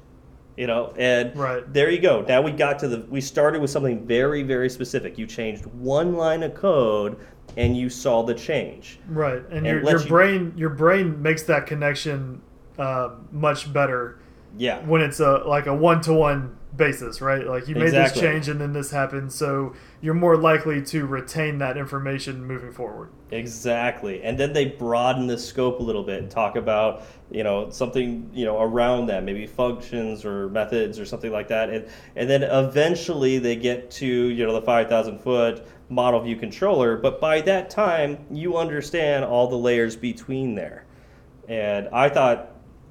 You know, and Right. there you go. Now we got to the we started with something very very specific. You changed one line of code and you saw the change. Right, and, And your your you- brain your brain makes that connection uh, much better Yeah. when it's a like a one to one basis, right? Like you made Exactly. this change and then this happened, so you're more likely to retain that information moving forward. Exactly. And then they broaden the scope a little bit and talk about, you know, something, you know, around that, maybe functions or methods or something like that. And and then eventually they get to, you know, the 5,000 foot model view controller, but by that time you understand all the layers between there. And I thought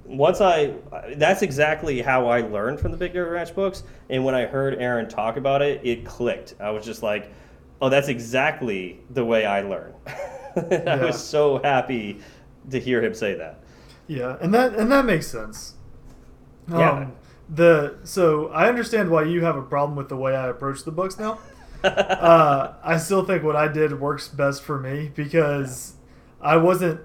once I, that's exactly how I learned from the Big Nerd Ranch books. And when I heard Aaron talk about it, it clicked. I was just like, oh, that's exactly the way I learn. And *laughs* I was so happy to hear him say that. Yeah, and that and that makes sense. Yeah. Um, the so I understand why you have a problem with the way I approach the books now. *laughs* uh, I still think what I did works best for me because I wasn't.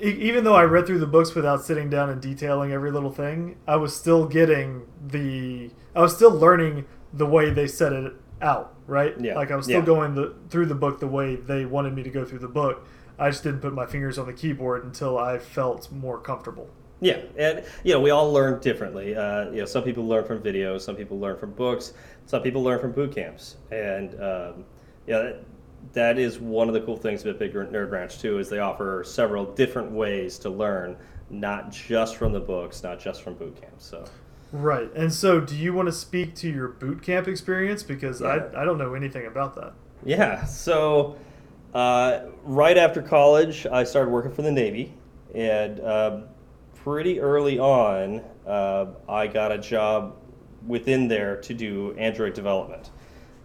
Even though I read through the books without sitting down and detailing every little thing, I was still getting the. I was still learning the way they set it out, right? Yeah. Like I was still Yeah. going the, through the book the way they wanted me to go through the book. I just didn't put my fingers on the keyboard until I felt more comfortable. Yeah, and you know we all learn differently. Uh, you know, some people learn from videos, some people learn from books, some people learn from boot camps, and um, yeah, that, that is one of the cool things about Big Nerd Ranch too. Is they offer several different ways to learn, not just from the books, not just from boot camps. So Right. And so, do you want to speak to your boot camp experience? Because Yeah. I, I don't know anything about that. Yeah. So, uh, right after college, I started working for the Navy, and um, pretty early on, uh, I got a job within there to do Android development,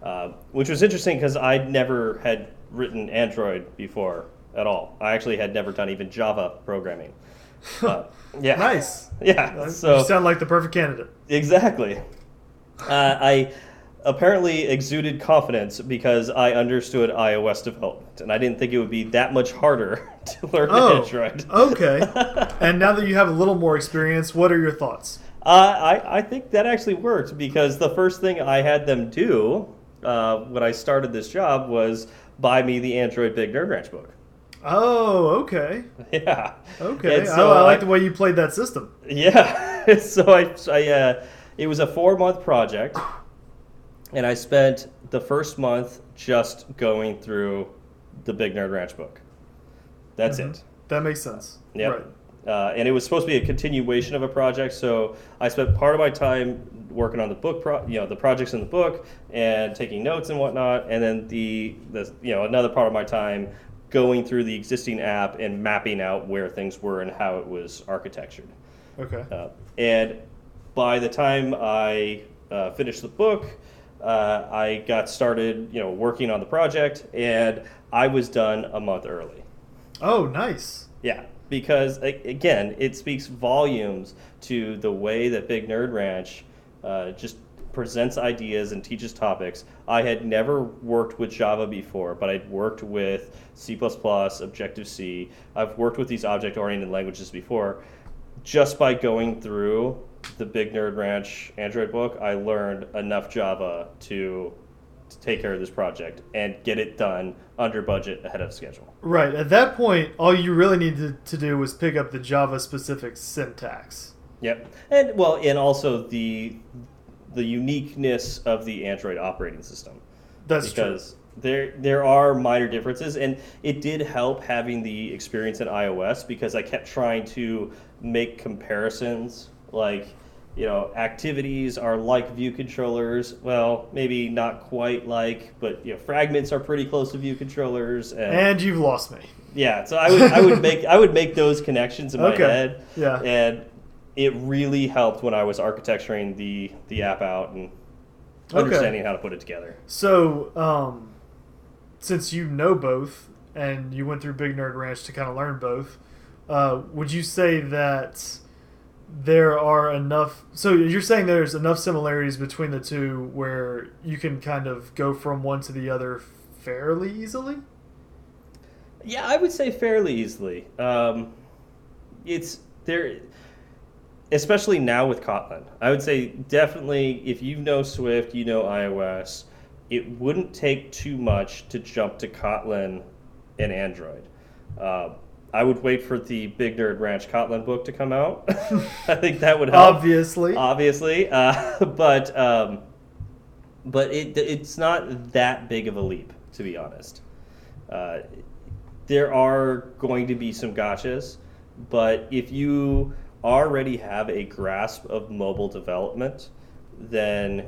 uh, which was interesting because I never had written Android before at all. I actually had never done even Java programming. *laughs* Uh, yeah. Nice. *laughs* Yeah. So you sound like the perfect candidate. Exactly. Uh, I apparently exuded confidence because I understood iOS development, and I didn't think it would be that much harder *laughs* to learn Oh, Android. okay. and now that you have a little more experience, what are your thoughts? Uh, I, I think that actually worked because the first thing I had them do uh, when I started this job was buy me the Android Big Nerd Ranch book. Oh, okay. *laughs* Yeah. Okay. So I, I like I- the way you played that system. Yeah. *laughs* so I, I uh, it was a four month project, and I spent the first month just going through the Big Nerd Ranch book. That's Mhm. it. That makes sense. Yeah. Right. Uh, and it was supposed to be a continuation of a project, so I spent part of my time working on the book, pro- you know, the projects in the book and taking notes and whatnot, and then the, the, you know, another part of my time going through the existing app and mapping out where things were and how it was architectured. Okay. Uh, and by the time I uh, finished the book, uh, I got started, you know, working on the project, and I was done a month early. Oh, nice. Yeah, because again, it speaks volumes to the way that Big Nerd Ranch uh, just presents ideas and teaches topics. I had never worked with Java before, but I'd worked with C++, Objective C. I've worked with these object-oriented languages before. Just by going through the Big Nerd Ranch Android book, I learned enough Java to, to take care of this project and get it done under budget ahead of schedule. Right. At that point, all you really needed to do was pick up the Java specific syntax. Yep, and well, and also the the uniqueness of the Android operating system That's because there there are minor differences, and it did help having the experience in iOS because I kept trying to make comparisons, like you know, activities are like view controllers. Well, maybe not quite like, but you know, fragments are pretty close to view controllers, true. And you've lost me. yeah, so I would I would make I would make those connections in my *laughs* Okay. head. Yeah. And it really helped when I was architecturing the the app out and Okay. understanding how to put it together. So, um, since you know both and you went through Big Nerd Ranch to kind of learn both, uh, would you say that there are enough? So you're saying there's enough similarities between the two where you can kind of go from one to the other fairly easily? Yeah, I would say fairly easily. Um, it's there, especially now with Kotlin. I would say definitely if you know Swift, you know iOS, it wouldn't take too much to jump to Kotlin and Android. Uh, I would wait for the Big Nerd Ranch Kotlin book to come out. *laughs* I think that would help Obviously. obviously, uh, *laughs* but um, but it it's not that big of a leap to be honest. Uh, there are going to be some gotchas, but if you already have a grasp of mobile development, then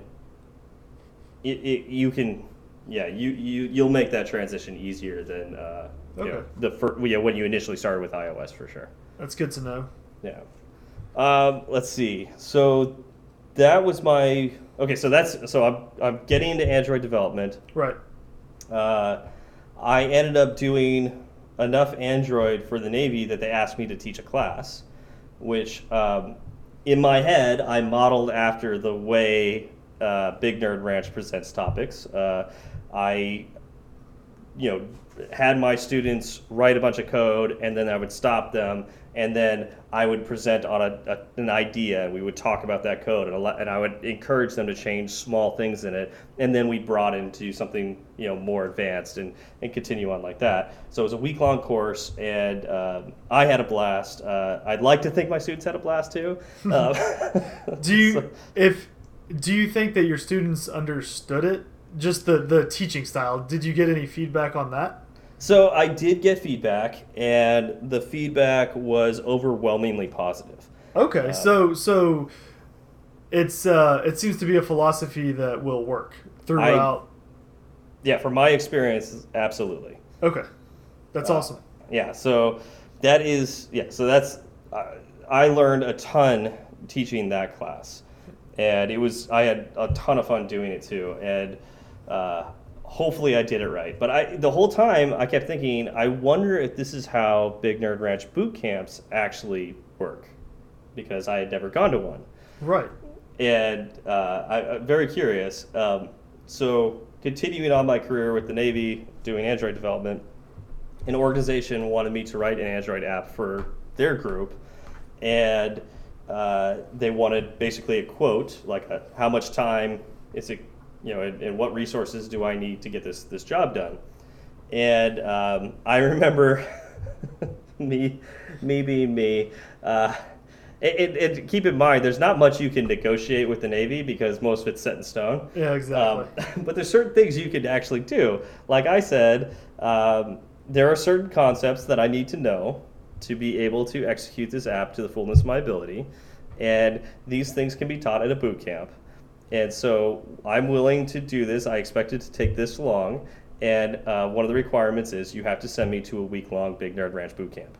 it, it you can yeah you, you you'll make that transition easier than uh, you know, Okay. the fir- yeah, when you initially started with iOS for sure. That's good to know. Yeah. Um, let's see. So that was my okay. So that's so I'm I'm getting into Android development. Right. Uh, I ended up doing enough Android for the Navy that they asked me to teach a class, which um, in my head I modeled after the way uh, Big Nerd Ranch presents topics. Uh, I you know, had my students write a bunch of code, and then I would stop them, and then I would present on a, a, an idea, and we would talk about that code, and, a lot, and I would encourage them to change small things in it, and then we brought into something you know more advanced, and, and continue on like that. So it was a week long course, and um, I had a blast. Uh, I'd like to think my students had a blast too. Um, *laughs* Do you *laughs* so- if do you think that your students understood it? Just the the teaching style. Did you get any feedback on that? So I did get feedback, and the feedback was overwhelmingly positive. Okay, Uh, so so it's uh it seems to be a philosophy that will work throughout. Yeah, from my experience, absolutely. okay, that's Uh, awesome. Yeah, so that is yeah. So that's uh, I learned a ton teaching that class, and it was I had a ton of fun doing it too, and uh, hopefully I did it right. But I the whole time I kept thinking, I wonder if this is how Big Nerd Ranch boot camps actually work, because I had never gone to one. Right. and uh, I, I'm very curious. Um, so, continuing on my career with the Navy, doing Android development, an organization wanted me to write an Android app for their group, and uh, they wanted basically a quote, like a, how much time is it, you know, and, and what resources do I need to get this this job done. And um, I remember *laughs* me, me being me. Uh, keep in mind, there's not much you can negotiate with the Navy because most of it's set in stone. Yeah, exactly. Um, *laughs* but there's certain things you could actually do. Like I said, um, there are certain concepts that I need to know to be able to execute this app to the fullness of my ability. And these things can be taught at a boot camp. And so I'm willing to do this. I expect it to take this long. And uh, one of the requirements is you have to send me to a week long Big Nerd Ranch boot camp.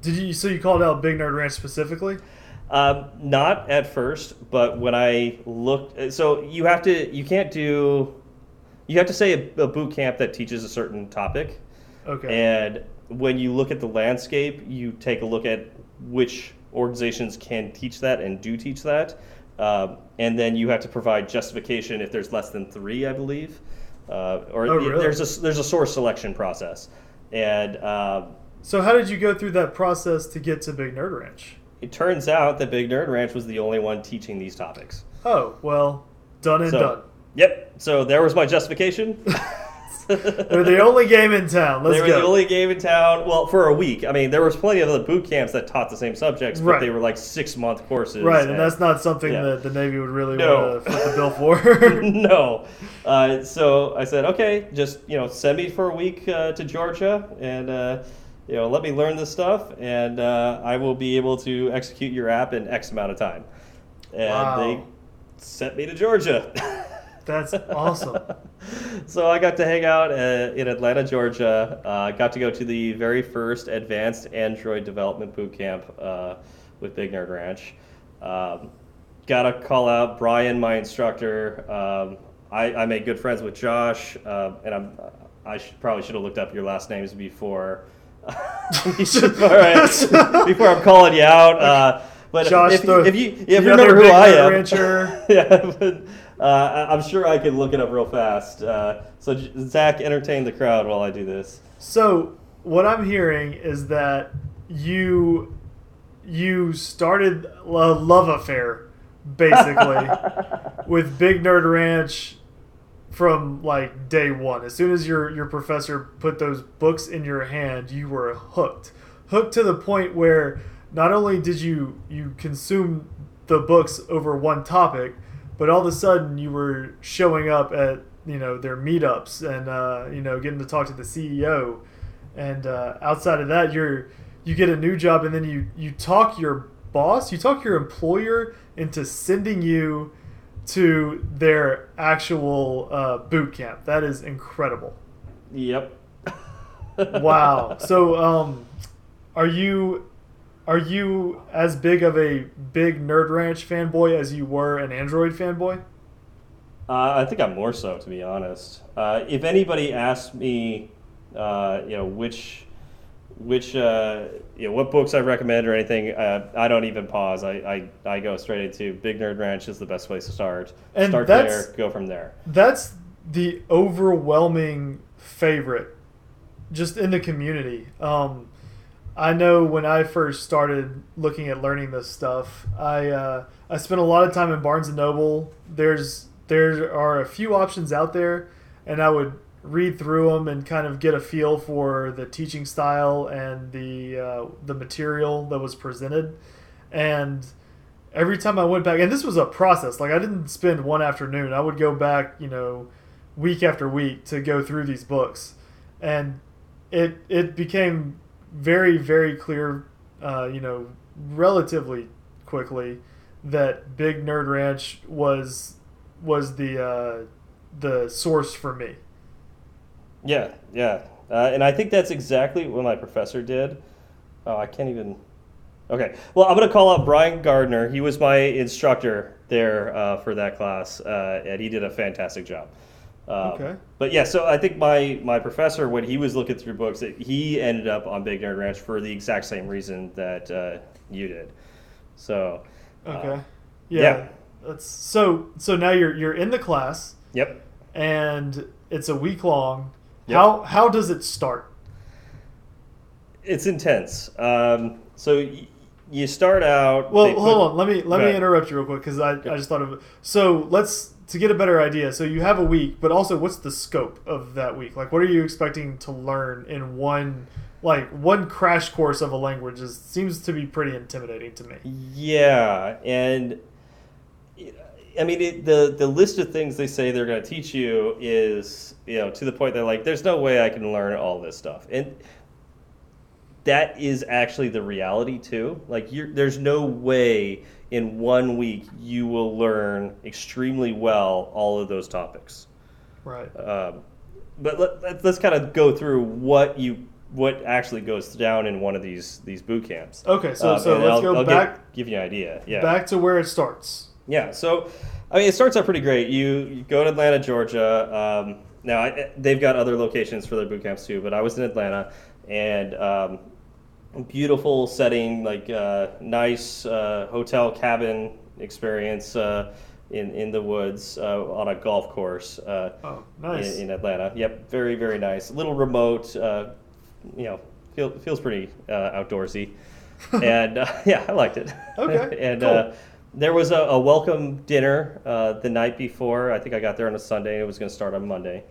Did you so you called out Big Nerd Ranch specifically? Um, not at first, but when I looked, so you have to, you can't do, you have to say a, a boot camp that teaches a certain topic. Okay. And when you look at the landscape, you take a look at which organizations can teach that and do teach that. Um, and then you have to provide justification if there's less than three, I believe. Uh, or Oh, really? there's a there's a source selection process, and um, so how did you go through that process to get to Big Nerd Ranch? it turns out that Big Nerd Ranch was the only one teaching these topics. Oh well, done and So- done. Yep. So there was my justification. *laughs* They're the only game in town. Let's they were go. the only game in town. Well, for a week. I mean, there was plenty of other boot camps that taught the same subjects, but Right. they were like six month courses. right, and that's not something yeah. that the Navy would really No. want to foot the bill for. *laughs* no. Uh, so I said, okay, just you know, send me for a week uh, to Georgia, and uh, you know, let me learn this stuff, and uh, I will be able to execute your app in X amount of time. And Wow. they sent me to Georgia. *laughs* That's awesome. *laughs* so I got to hang out uh, in Atlanta, Georgia. Uh, got to go to the very first advanced Android development boot camp uh, with Big Nerd Ranch. Um, got to call out Brian, my instructor. Um, I, I made good friends with Josh, uh, and I'm I should, probably should have looked up your last names before. *laughs* before, I, *laughs* before I'm calling you out. Uh, but Josh, if, the, if you if you remember who I am, Rancher. yeah, but uh, I'm sure I can look it up real fast. Uh, so Zach, entertain the crowd while I do this. So what I'm hearing is that you you started a love affair basically *laughs* with Big Nerd Ranch from like day one. As soon as your your professor put those books in your hand, you were hooked. Hooked to the point where not only did you you consume the books over one topic, but all of a sudden you were showing up at you know their meetups and uh, you know getting to talk to the CEO. And uh, outside of that, you're you get a new job and then you you talk your boss, you talk your employer into sending you to their actual uh, boot camp. That is incredible. Yep. *laughs* Wow. So, um, are you are you as big of a big Nerd Ranch fanboy as you were an Android fanboy? Uh, I think I'm more so, to be honest. Uh, if anybody asks me, uh, you know, which, which, uh, you know, what books I recommend or anything, uh, I don't even pause. I, I, I go straight into Big Nerd Ranch is the best place to start. And start there, go from there. That's the overwhelming favorite just in the community. Um, I know when I first started looking at learning this stuff, I uh, I spent a lot of time in Barnes and Noble. There's there are a few options out there, and I would read through them and kind of get a feel for the teaching style and the uh, the material that was presented. And every time I went back, and this was a process. Like I didn't spend one afternoon. I would go back, you know, week after week to go through these books, and it it became very very clear, uh, you know, relatively quickly that Big Nerd Ranch was was the uh, the source for me. Yeah, yeah, uh, and I think that's exactly what my professor did. Oh, I can't even. Okay, well, I'm to call out Brian Gardner. He was my instructor there uh, for that class, uh, and he did a fantastic job. Um, Okay. But yeah, so I think my my professor, when he was looking through books, that he ended up on Big Nerd Ranch for the exact same reason that uh, you did. So. uh, Okay. yeah. yeah. That's so so now you're you're in the class Yep. and it's a week long. Yep. How how does it start? It's intense. Um, so y- you start out. Well, they put- hold on. Let me let me interrupt you real quick because I, I just thought of it. So let's to get a better idea. So you have a week, but also what's the scope of that week? Like, what are you expecting to learn in one like one crash course of a language? Is seems to be pretty intimidating to me. Yeah, and I mean it, the the list of things they say they're going to teach you is you know to the point that like there's no way I can learn all this stuff, and that is actually the reality too. Like you're, there's no way in one week you will learn extremely well all of those topics. Right. Um, but let, let's kind of go through what you what actually goes down in one of these these boot camps. Okay. So Um, so let's I'll- go I'll back Give, give you an idea. Yeah. back to where it starts. Yeah. So, I mean, it starts out pretty great. You, you go to Atlanta, Georgia. Um, now I, they've got other locations for their boot camps too, but I was in Atlanta, and um, beautiful setting, like uh, nice uh, hotel cabin experience uh, in in the woods uh, on a golf course. Uh, Oh, nice. in, in Atlanta. Yep, very very nice. A little remote. Uh, you know, feel, feels pretty uh, outdoorsy, *laughs* and uh, *laughs* yeah, I liked it. Okay, *laughs* and cool. uh, there was a, a welcome dinner uh, the night before. I think I got there on a Sunday. It was going to start on Monday,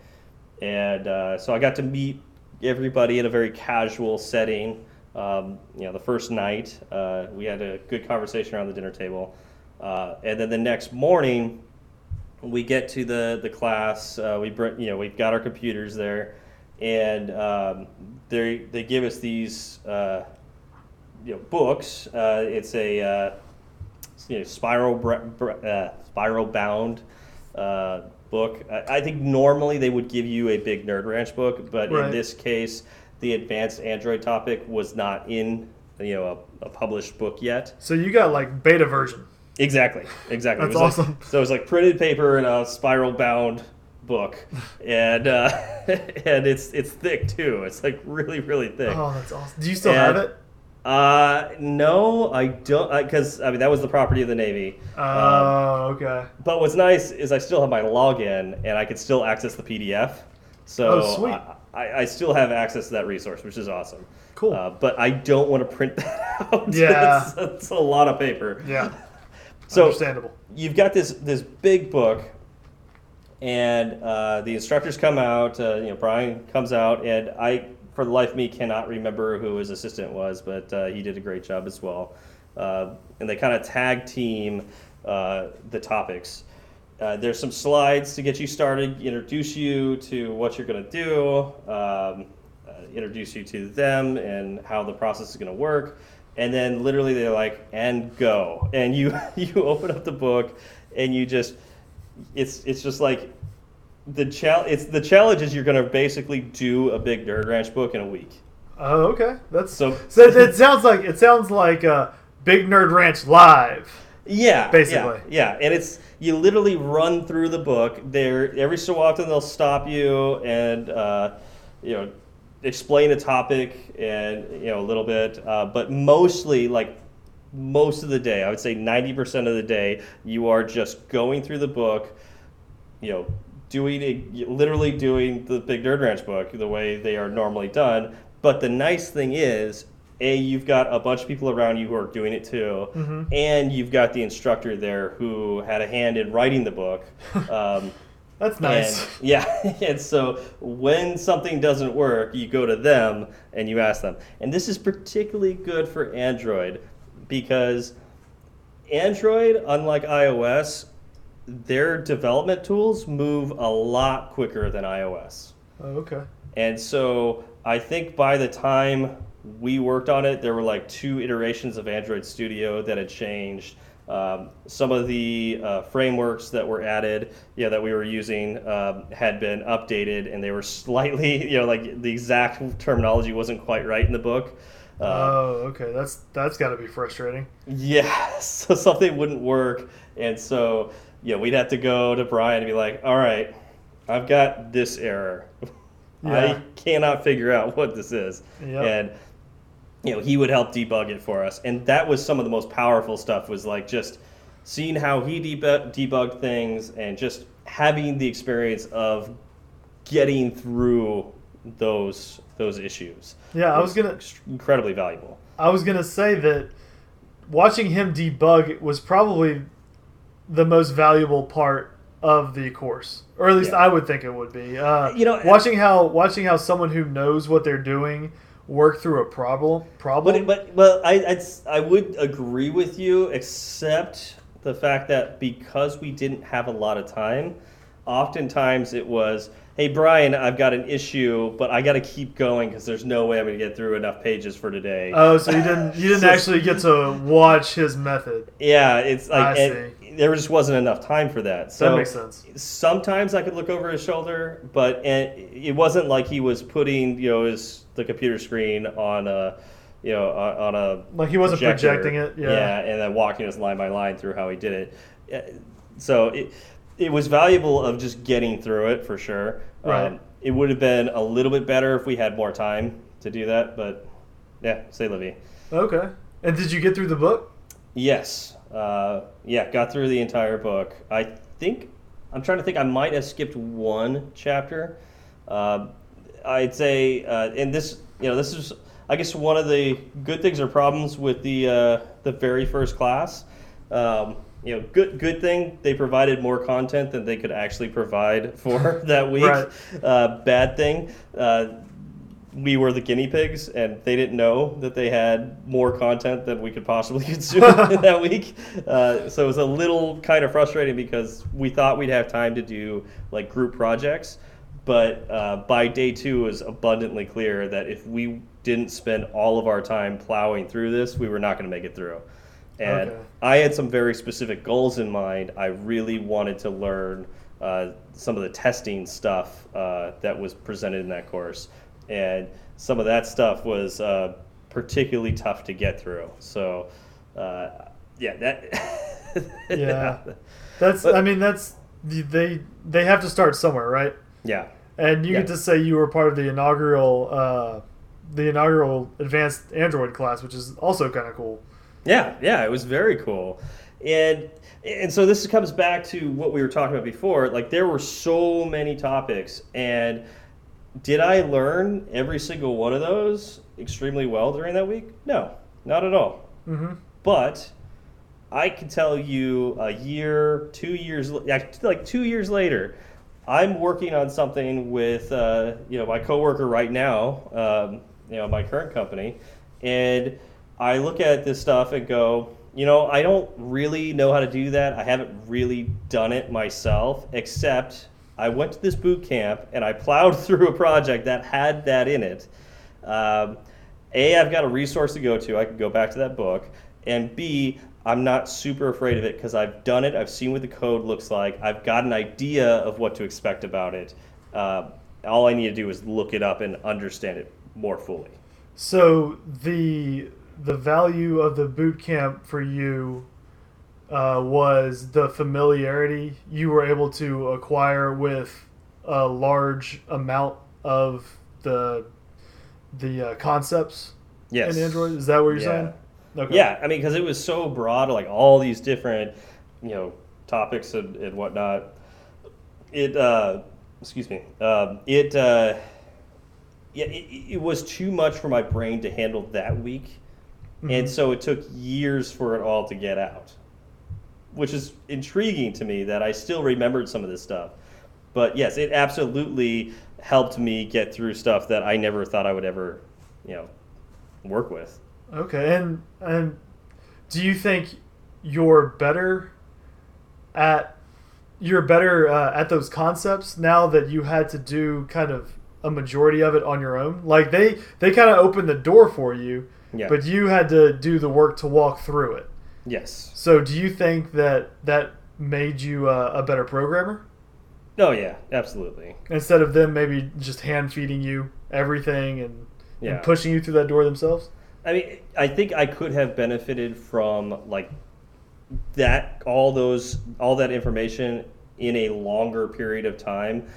and uh, so I got to meet everybody in a very casual setting. Um, you know, the first night uh, we had a good conversation around the dinner table, uh, and then the next morning we get to the the class. Uh, we bring, you know, we've got our computers there, and um, they they give us these uh, you know books. Uh, it's a uh, you know, spiral uh, spiral bound uh, book. I, I think normally they would give you a big Nerd Ranch book, but Right. in this case, the advanced Android topic was not in you know a, a published book yet. So you got like beta version. Exactly, exactly. That's was like- awesome. so it was like printed paper in a spiral bound book, and uh, *laughs* and it's it's thick too. It's like really really thick. Oh, that's awesome. Do you still And- have it? Uh, no, I don't, because I, mean that was the property of the Navy. Um, Oh, okay. but what's nice is I still have my login and I can still access the PDF. So Oh, sweet. I, I, I still have access to that resource, which is awesome. Cool. Uh, but I don't want to print *laughs* that out. Yeah. that's, that's a lot of paper. Yeah. *laughs* So Understandable. you've got this this big book, and uh, the instructors come out. Uh, you know, Brian comes out, and I, for the life of me, cannot remember who his assistant was, but uh, he did a great job as well. Uh, and they kind of tag team uh, the topics. Uh, there's some slides to get you started, introduce you to what you're going to do, um, uh, introduce you to them and how the process is going to work. And then literally they're like, and go. And you, *laughs* you open up the book and you just, it's, it's just like the challenge, it's the challenge is you're going to basically do a big Nerd Ranch book in a week. Oh, okay. That's So- so. it, sounds like it sounds like uh, Big Nerd Ranch live. Yeah, Basically. Yeah, yeah, and it's you literally run through the book. There, every so often they'll stop you and uh, you know explain a topic and you know a little bit, uh, but mostly like most of the day, I would say ninety percent of the day, you are just going through the book, you know, doing it, literally doing the Big Nerd Ranch book the way they are normally done. But the nice thing is, a you've got a bunch of people around you who are doing it too, Mhm. and you've got the instructor there who had a hand in writing the book. *laughs* Um, That's nice. and, *laughs* yeah, *laughs* and so when something doesn't work, you go to them and you ask them. And this is particularly good for Android because Android, unlike iOS, their development tools move a lot quicker than iOS. oh, okay. And so I think by the time we worked on it, there were like two iterations of Android Studio that had changed. Um, some of the uh, frameworks that were added, yeah, that we were using um, had been updated, and they were slightly, *laughs* you know, like the exact terminology wasn't quite right in the book. Uh, oh, okay. That's that's got to be frustrating. yeah, *laughs* so something wouldn't work, and so yeah, we'd have to go to Brian and be like, "All right, I've got this error. *laughs* Yeah. I cannot figure out what this is," Yep. and you know he would help debug it for us, and that was some of the most powerful stuff. Was like just seeing how he debug- debugged things and just having the experience of getting through those those issues. Yeah, I was gonna incredibly valuable. I was gonna say that watching him debug was probably the most valuable part of the course, or at least Yeah. I would think it would be. Uh, You know, watching how watching how someone who knows what they're doing work through a problem problem. But but but I I'd, I would agree with you, except the fact that because we didn't have a lot of time, oftentimes it was, "Hey Brian, I've got an issue, but I got to keep going because there's no way I'm going to get through enough pages for today." oh, so you didn't you didn't *laughs* So- actually get to watch his method. yeah, it's like I and there just wasn't enough time for that. So that makes sense. sometimes I could look over his shoulder, but it wasn't like he was putting you know his the computer screen on a you know on on a Like he wasn't projector. projecting it. Yeah. Yeah, and then walking us line by line through how he did it. Uh, So it it was valuable of just getting through it for sure. Um, Right. it would have been a little bit better if we had more time to do that, but yeah, say Livy. Okay. And did you get through the book? Yes. Uh, yeah, got through the entire book. I think I'm trying to think. I might have skipped one chapter. Uh, I'd say, uh, and this, you know, this is, I guess, one of the good things or problems with the uh, the very first class. Um, you know, good good thing they provided more content than they could actually provide *laughs* for that week. Right. Uh, bad thing. Uh, we were the guinea pigs, and they didn't know that they had more content than we could possibly *laughs* consume *laughs* that week. Uh, so it was a little kind of frustrating because we thought we'd have time to do like group projects, but uh, by day two, it was abundantly clear that if we didn't spend all of our time plowing through this, we were not going to make it through. And Okay. I had some very specific goals in mind. I really wanted to learn uh, some of the testing stuff uh, that was presented in that course, and some of that stuff was uh, particularly tough to get through. So, uh, yeah, that. *laughs* Yeah. That's But- I mean that's they they have to start somewhere, right? yeah. And you Yeah. get to say you were part of the inaugural uh, the inaugural advanced Android class, which is also kind of cool. Yeah, yeah, it was very cool. And and so this comes back to what we were talking about before. Like there were so many topics and did I learn every single one of those extremely well during that week? No, not at all. hmm But I can tell you a year, two years, like like two years later, I'm working on something with uh, you know my coworker right now, um, you know my current company, and I look at this stuff and go, you know, I don't really know how to do that. I haven't really done it myself, except I went to this boot camp and I plowed *laughs* through a project that had that in it. Um, a, I've got a resource to go to. I can go back to that book. And B, I'm not super afraid of it because I've done it. I've seen what the code looks like. I've got an idea of what to expect about it. Uh, all I need to do is look it up and understand it more fully. So the the value of the boot camp for you uh, was the familiarity you were able to acquire with a large amount of the the uh, concepts Yes. in Android. Is that what you're Yeah. saying? Okay. Yeah, I mean, because it was so broad, like all these different, you know, topics and, and whatnot. it uh, excuse me um, it uh, yeah it, it was too much for my brain to handle that week and so it took years for it all to get out which is intriguing to me that i still remembered some of this stuff. But yes it absolutely helped me get through stuff that i never thought i would ever you know work with. Okay, and and do you think you're better at you're better uh, at those concepts now that you had to do kind of a majority of it on your own? Like they they kind of opened the door for you, Yeah. but you had to do the work to walk through it. yes So do you think that that made you uh, a better programmer oh yeah absolutely instead of them maybe just hand feeding you everything and, Yeah. and pushing you through that door themselves? I mean, I think I could have benefited from like that, all those, all that information in a longer period of time,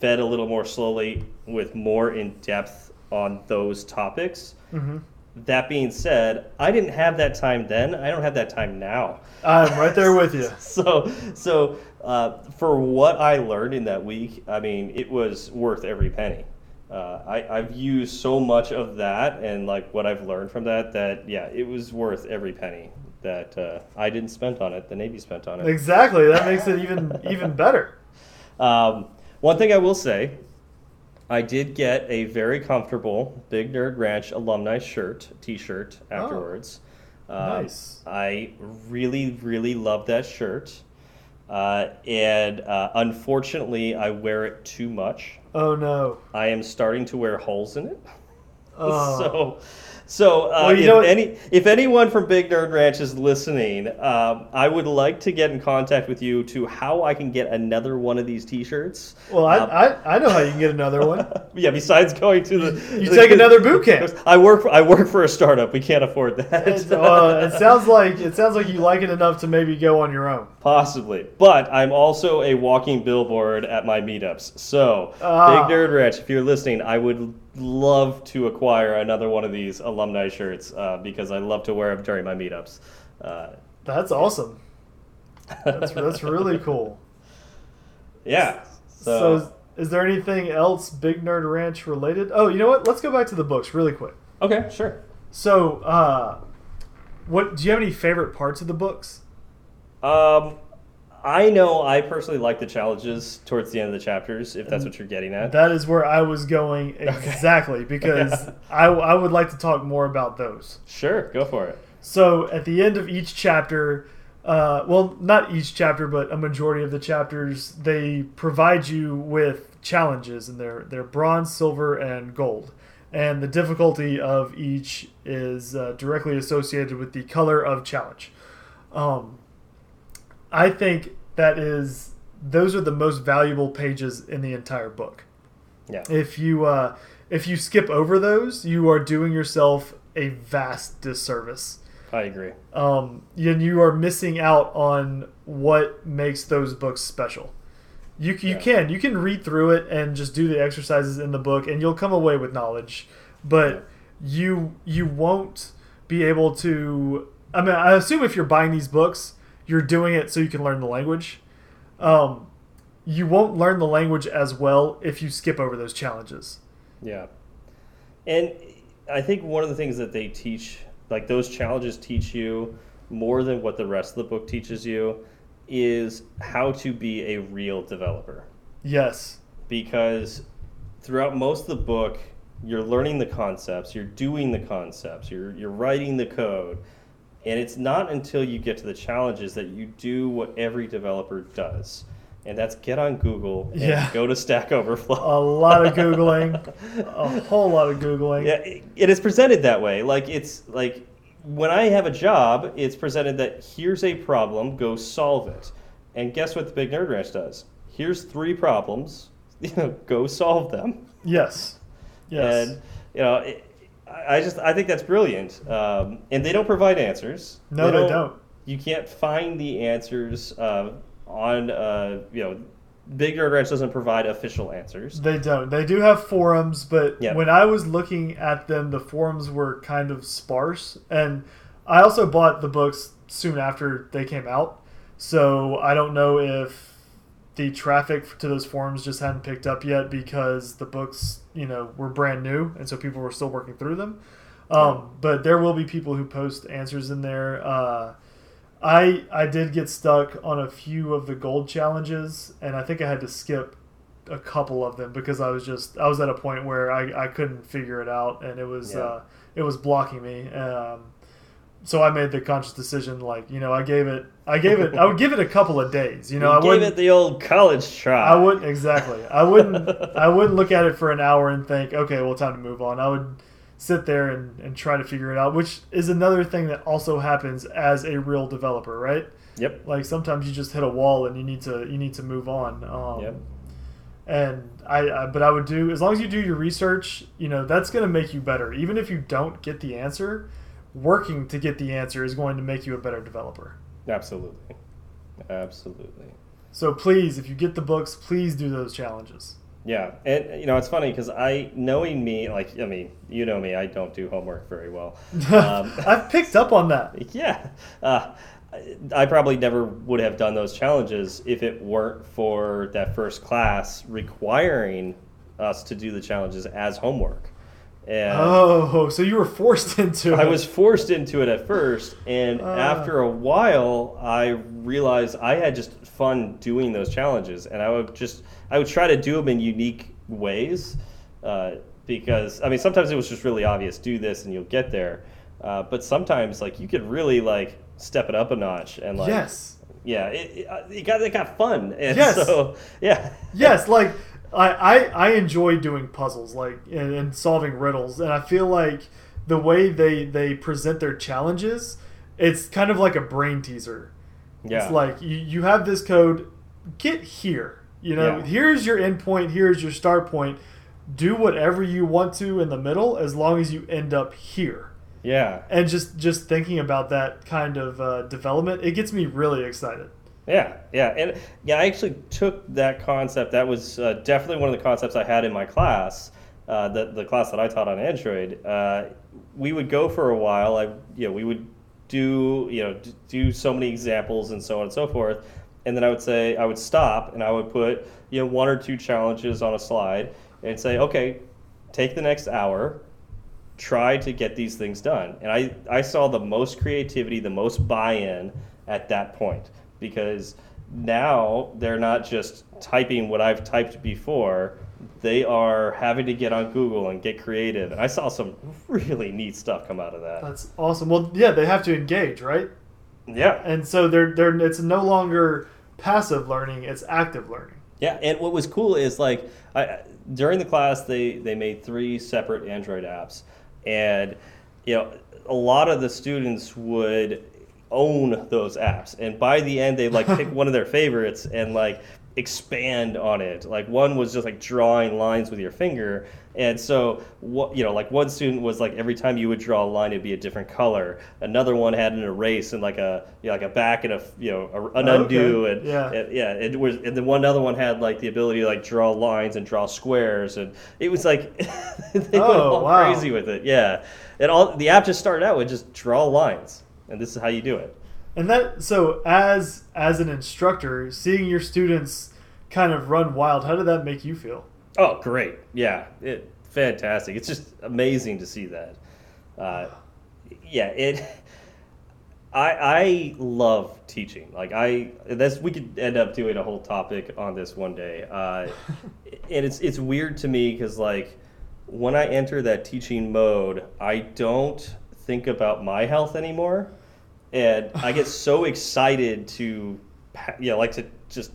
fed a little more slowly with more in depth on those topics. hmm That being said, I didn't have that time then. I don't have that time now. I'm right there with you. *laughs* So, so uh, for what I learned in that week, I mean, it was worth every penny. Uh, I, I've used so much of that and like what I've learned from that that yeah, it was worth every penny that uh, I didn't spend on it. The Navy spent on it. Exactly. That makes it even even better. *laughs* Um, one thing I will say, I did get a very comfortable Big Nerd Ranch alumni shirt, T-shirt afterwards. Um, Nice. I really, really love that shirt, uh, and uh, unfortunately, I wear it too much. Oh no. I am starting to wear holes in it. *laughs* Oh. So, so uh, Well, if know any if anyone from Big Nerd Ranch is listening, um, I would like to get in contact with you to how I can get another one of these T-shirts. Well, I, Um, I I know how you can get another one. *laughs* yeah. Besides going to the, You take another boot camp. *laughs* I work. For, I work for a startup. We can't afford that. It, uh, it sounds like it sounds like you like it enough to maybe go on your own. Possibly, but I'm also a walking billboard at my meetups. So, Ah. Big Nerd Ranch, if you're listening, I would love to acquire another one of these alumni shirts uh, because I love to wear them during my meetups. Uh, That's awesome. That's that's really *laughs* cool. yeah. So, So, is, is there anything else Big Nerd Ranch related? Oh, you know what? Let's go back to the books really quick. okay, sure. So, uh, what do you have any favorite parts of the books? Um, I know I personally like the challenges towards the end of the chapters, if that's what you're getting at. That is where I was going *laughs* exactly because *laughs* I, I would like to talk more about those. Sure, go for it. So at the end of each chapter, uh, well, not each chapter, but a majority of the chapters, they provide you with challenges, and they're they're bronze, silver, and gold. And the difficulty of each is uh, directly associated with the color of challenge. Um, I think that is those are the most valuable pages in the entire book. Yeah. If you uh, if you skip over those, you are doing yourself a vast disservice I agree. um, and you are missing out on what makes those books special. You, you Yeah. can you can read through it and just do the exercises in the book, and you'll come away with knowledge, but you you won't be able to. I mean, I assume if you're buying these books, you're doing it so you can learn the language. Um, you won't learn the language as well if you skip over those challenges. Yeah. And I think one of the things that they teach, like those challenges teach you more than what the rest of the book teaches you, is how to be a real developer. Yes. Because throughout most of the book, you're learning the concepts, you're doing the concepts, you're, you're writing the code. And it's not until you get to the challenges that you do what every developer does. And that's get on Google and Yeah. go to Stack Overflow. A lot of googling, *laughs* a whole lot of googling. Yeah, it, it is presented that way. Like it's like when I have a job, it's presented that here's a problem, go solve it. And guess what the Big Nerd Ranch does? Here's three problems, *laughs* you know, go solve them. Yes. Yes. And you know, it, I just I think that's brilliant. Um, and they don't provide answers. No, they don't. You can't find the answers uh, on uh, you know. Big Nerd Ranch doesn't provide official answers. They don't. They do have forums, but Yeah. when I was looking at them, the forums were kind of sparse. And I also bought the books soon after they came out, so I don't know if the traffic to those forums just hadn't picked up yet because the books, you know, were brand new, and so people were still working through them. Um, but there will be people who post answers in there. Uh, I I did get stuck on a few of the gold challenges, and I think I had to skip a couple of them because I was just I was at a point where I, I couldn't figure it out, and it was Yeah. uh, it was blocking me. Um, so I made the conscious decision, like you know, I gave it I gave it I would give it a couple of days. You *laughs* know, I gave it the old college try. I wouldn't exactly. I wouldn't. I *laughs* wouldn't look at it for an hour and think, okay, well, time to move on. I would sit there and, and try to figure it out, which is another thing that also happens as a real developer, right? Yep. Like sometimes you just hit a wall and you need to you need to move on. Um, Yep. And I, I, but I would do as long as you do your research, you know, that's going to make you better. Even if you don't get the answer, working to get the answer is going to make you a better developer. Absolutely. Absolutely. So please, if you get the books, please do those challenges. Yeah, and you know it's funny because I, knowing me, like I mean, you know me, I don't do homework very well. *laughs* Um, *laughs* I've picked up on that. *laughs* yeah, uh, I- I probably never would have done those challenges if it weren't for that first class requiring us to do the challenges as homework. And Oh, so you were forced *laughs* into it. I was forced into it at first, and Ah. after a while, I realized I had just fun doing those challenges, and I would just I would try to do them in unique ways, uh, because I mean sometimes it was just really obvious, do this and you'll get there, uh, but sometimes like you could really like step it up a notch and like yes, yeah, it, it, uh, it got it got fun, and Yes. so *laughs* yeah, yes. Like I, I, I enjoy doing puzzles, like and, and solving riddles, and I feel like the way they they present their challenges, it's kind of like a brain teaser. yeah, It's like you, you have this code, get here. You know, Yeah. here's your endpoint, here's your start point. Do whatever you want to in the middle, as long as you end up here. yeah. And just just thinking about that kind of uh, development, it gets me really excited. Yeah, yeah, and yeah, I actually took that concept. That was uh, definitely one of the concepts I had in my class, uh, the the class that I taught on Android. Uh, we would go for a while. I, you know, we would do you know do so many examples and so on and so forth, and then I would say I would stop and I would put you know one or two challenges on a slide and say, okay, take the next hour, try to get these things done. And I, I saw the most creativity, the most buy in at that point because now they're not just typing what I've typed before, they are having to get on Google and get creative. And I saw some really neat stuff come out of that. That's awesome. Well, yeah, they have to engage, right? Yeah. And so they're they're it's no longer passive learning; it's active learning. Yeah, and what was cool is like I, during the class they they made three separate Android apps, and you know a lot of the students would own those apps, and by the end they like pick *laughs* one of their favorites and like expand on it. Like one was just like drawing lines with your finger, and so what you know like one student was like every time you would draw a line it'd be a different color. Another one had an erase and like a you know, like a back and a you know a, an oh, Okay. undo and Yeah. and- yeah, it was, and then one other one had like the ability to like draw lines and draw squares, and it was like *laughs* they went Oh, all wow. crazy with it. Yeah, and all the app just started out with just draw lines, and this is how you do it. And that so as as an instructor, seeing your students kind of run wild, how did that make you feel? Oh, great! Yeah, it fantastic. It's just amazing to see that. Uh, yeah, it. I I love teaching. Like I, that's we could end up doing a whole topic on this one day. Uh, *laughs* and it's it's weird to me because like when I enter that teaching mode, I don't think about my health anymore, and I get so excited to, you know, like to just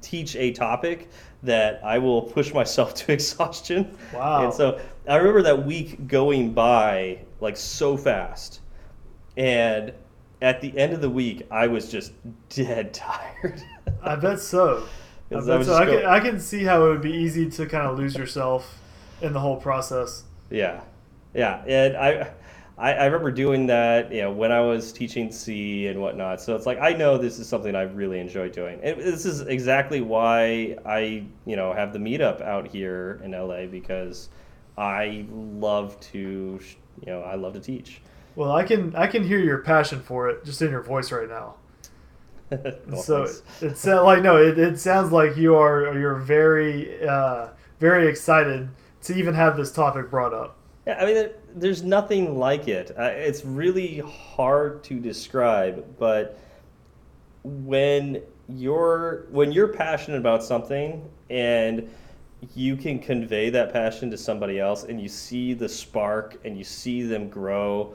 teach a topic that I will push myself *laughs* to exhaustion. Wow. And so I remember that week going by like so fast, and at the end of the week, I was just dead *laughs* tired. I bet so. *laughs* I bet was so. I, can, I can see how it would be easy to kind of lose yourself in the whole process. Yeah, yeah, and I, I, I remember doing that, you know, when I was teaching C and whatnot. So it's like I know this is something I really enjoy doing, and this is exactly why I, you know, have the meetup out here in LA because I love to, you know, I love to teach. Well, I can I can hear your passion for it just in your voice right now. *laughs* Well, so it sounds like no, it, it sounds like you are you're very uh, very excited to even have this topic brought up. Yeah, I mean, there's nothing like it. Uh, it's really hard to describe, but when you're when you're passionate about something and you can convey that passion to somebody else, and you see the spark and you see them grow,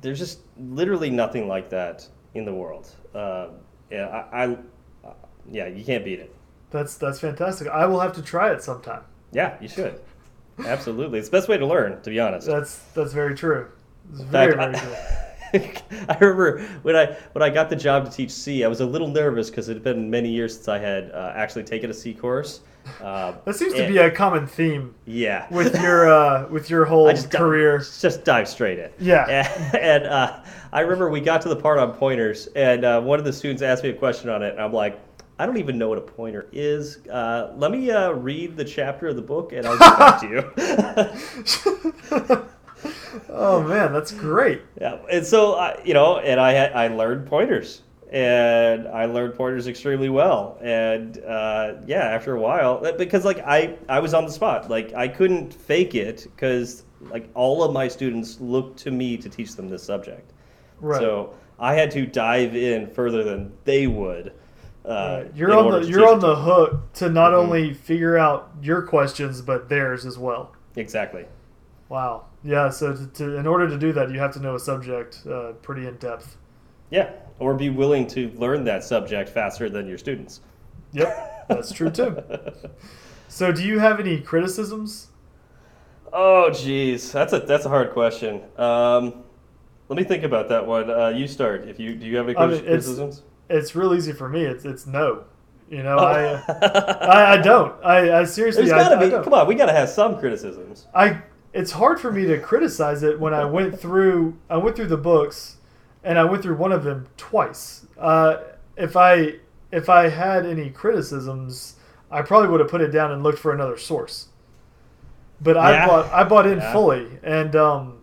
there's just literally nothing like that in the world. Uh, yeah, I, I, yeah, you can't beat it. That's that's fantastic. I will have to try it sometime. Yeah, you should. Absolutely, it's the best way to learn, to be honest. That's that's very true. It's very fact, very true. I, *laughs* I remember when I when I got the job to teach C, I was a little nervous because it had been many years since I had uh, actually taken a C course. Uh, That seems to be a common theme yeah with your uh, with your whole *laughs* I just career. just dive straight in. Yeah. And, *laughs* and uh, I remember we got to the part on pointers, and uh, one of the students asked me a question on it, and I'm like, I don't even know what a pointer is. Uh, let me uh, read the chapter of the book, and I'll *laughs* get back to you. *laughs* oh man, that's great. Yeah, and so I, you know, and I had I learned pointers, and I learned pointers extremely well, and uh, yeah, after a while, uh, because like I I was on the spot, like I couldn't fake it because like all of my students looked to me to teach them this subject, Right. so I had to dive in further than they would. Uh, You're on the you're on the hook to not Mhm. only figure out your questions but theirs as well. exactly. Wow. Yeah. So to, to in order to do that, you have to know a subject uh, pretty in depth. Yeah, or be willing to learn that subject faster than your students. Yep, that's true too. *laughs* So, do you have any criticisms? Oh, geez, that's a that's a hard question. Um, let me think about that one. Uh, you start. If you do you have any I mean, it's- real easy for me. It's it's no. You know, Oh. I, I I don't. I, I seriously. There's I, gotta I be. don't. come on, we gotta have some criticisms. I it's hard for me to criticize it when I went through I went through the books and I went through one of them twice. Uh, if I if I had any criticisms, I probably would have put it down and looked for another source. But I bought I bought in Yeah. fully, and um,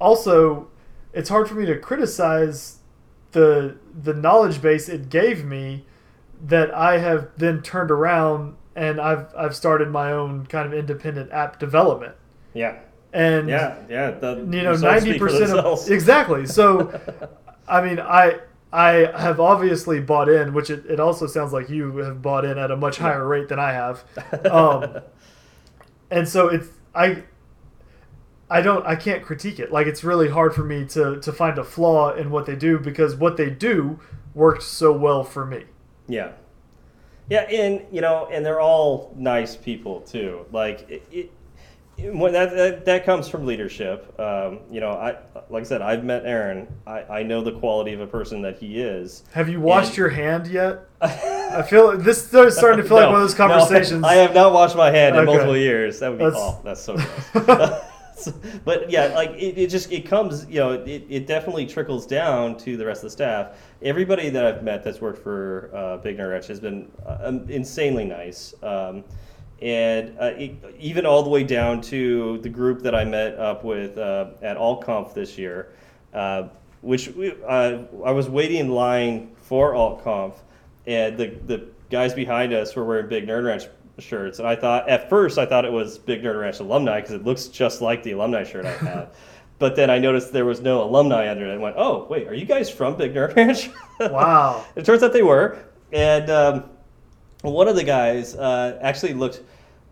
also it's hard for me to criticize the the knowledge base it gave me that I have then turned around and I've I've started my own kind of independent app development. Yeah, And yeah, yeah. The you know, ninety percent of *laughs* exactly. So, I mean, I I have obviously bought in, which it, it also sounds like you have bought in at a much higher rate than I have. Um, *laughs* and so it's I I don't I can't critique it. Like it's really hard for me to to find a flaw in what they do because what they do worked so well for me. Yeah. Yeah, and you know, and they're all nice people too. Like it, it when that, that that comes from leadership. Um, you know, I like I said, I've met Aaron. I, I know the quality of a person that he is. Have you washed And- your hand yet? *laughs* I feel this is starting to feel like one of those no, *laughs* conversations. I have not washed my hand in multiple years. That would be That's- oh, that's so *laughs* gross. *laughs* but yeah, like it, it just it comes, you know, it, it definitely trickles down to the rest of the staff. Everybody that I've met that's worked for uh, Big Nerd Ranch has been uh, um, insanely nice. Um, and uh, it, even all the way down to the group that I met up with uh, at AltConf this year, uh, which we, I was waiting in line for AltConf, and the, the guys behind us were wearing Big Nerd Ranch shirts, and I thought at first I thought it was Big Nerd Ranch alumni because it looks just like the alumni shirt I have. *laughs* but then I noticed there was no alumni under it. I went, "Oh, wait, are you guys from Big Nerd Ranch?" *laughs* Wow. it turns out they were, and um, one of the guys uh, actually looked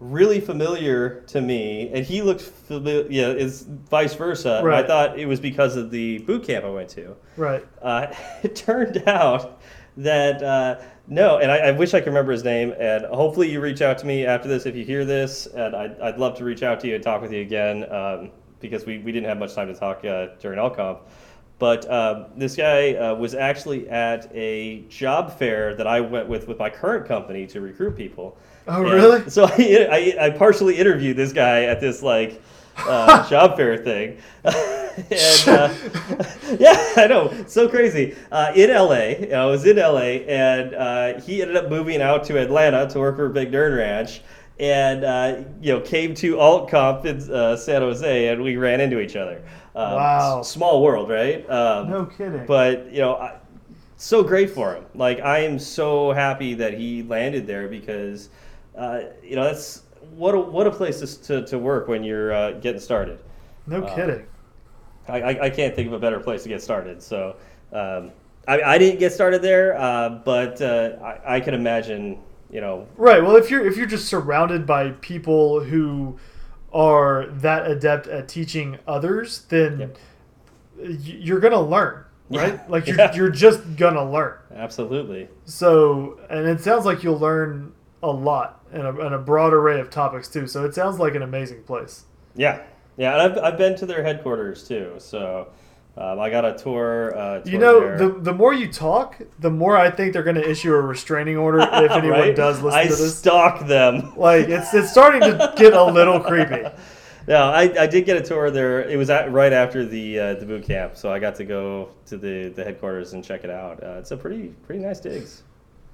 really familiar to me, and he looked familiar. Yeah, is vice versa. And I thought it was because of the boot camp I went to. Right. Uh, *laughs* it turned out that uh, no, and I, I wish I could remember his name. And hopefully, you reach out to me after this if you hear this, and I'd, I'd love to reach out to you and talk with you again um, because we, we didn't have much time to talk uh, during AltConf. But um, this guy uh, was actually at a job fair that I went with with my current company to recruit people. Oh, And really? So *laughs* I, I, I partially interviewed this guy at this like uh, *laughs* job fair thing, *laughs* and uh, *laughs* yeah, I know, so crazy. Uh, in LA, I was in LA, and uh, he ended up moving out to Atlanta to work for Big Nerd Ranch, and uh, you know came to AltConf in uh, San Jose, and we ran into each other. Um, Wow. small world, right? Um, No kidding. but you know, I, so great for him. Like I am so happy that he landed there because, uh, you know, that's what a, what a place to, to, to work when you're uh, getting started. No Uh, kidding. I, I, I can't think of a better place to get started. So um, I, I didn't get started there, uh, but uh, I, I can imagine, you know, Right. Well, if you're if you're just surrounded by people who are that adept at teaching others, then Yep. you're gonna learn, *laughs* right? Yeah. Like you're Yeah. you're just gonna learn. absolutely. So, and it sounds like you'll learn a lot and a, and a broad array of topics too. So it sounds like an amazing place. Yeah, yeah, and I've, I've been to their headquarters too. So um, I got a tour. Uh, You know, there. the the more you talk, the more I think they're going to issue a restraining order if *laughs* anyone Right? does listen I to this. I stalk them. Like it's it's starting to get a little creepy. *laughs* No, I, I did get a tour there. It was at, right after the uh, the boot camp, so I got to go to the, the headquarters and check it out. Uh, it's a pretty pretty nice digs.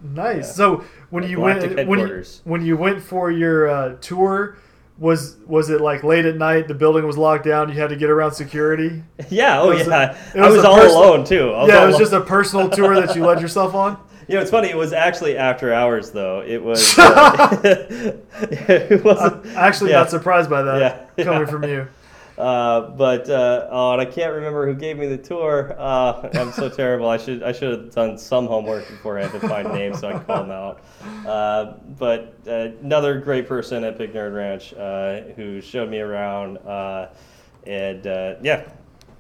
Nice. Yeah. So when you went when you, when you went for your uh, tour, was was it like late at night? The building was locked down. You had to get around security. *laughs* Yeah, oh was a- yeah. I was was all personal- alone too. Was yeah, it was alone. just a personal tour that you led *laughs* yourself on. You know, it's funny. It was actually after hours though. It was. *laughs* Uh, it wasn't. I'm actually yeah. not surprised by that Yeah. coming Yeah. from you. Uh, but uh, oh, and I can't remember who gave me the tour. Uh, I'm so terrible. I should I should have done some homework before beforehand to find names so I could call them out. Uh, but uh, another great person at Big Nerd Ranch uh, who showed me around, uh, and uh, yeah,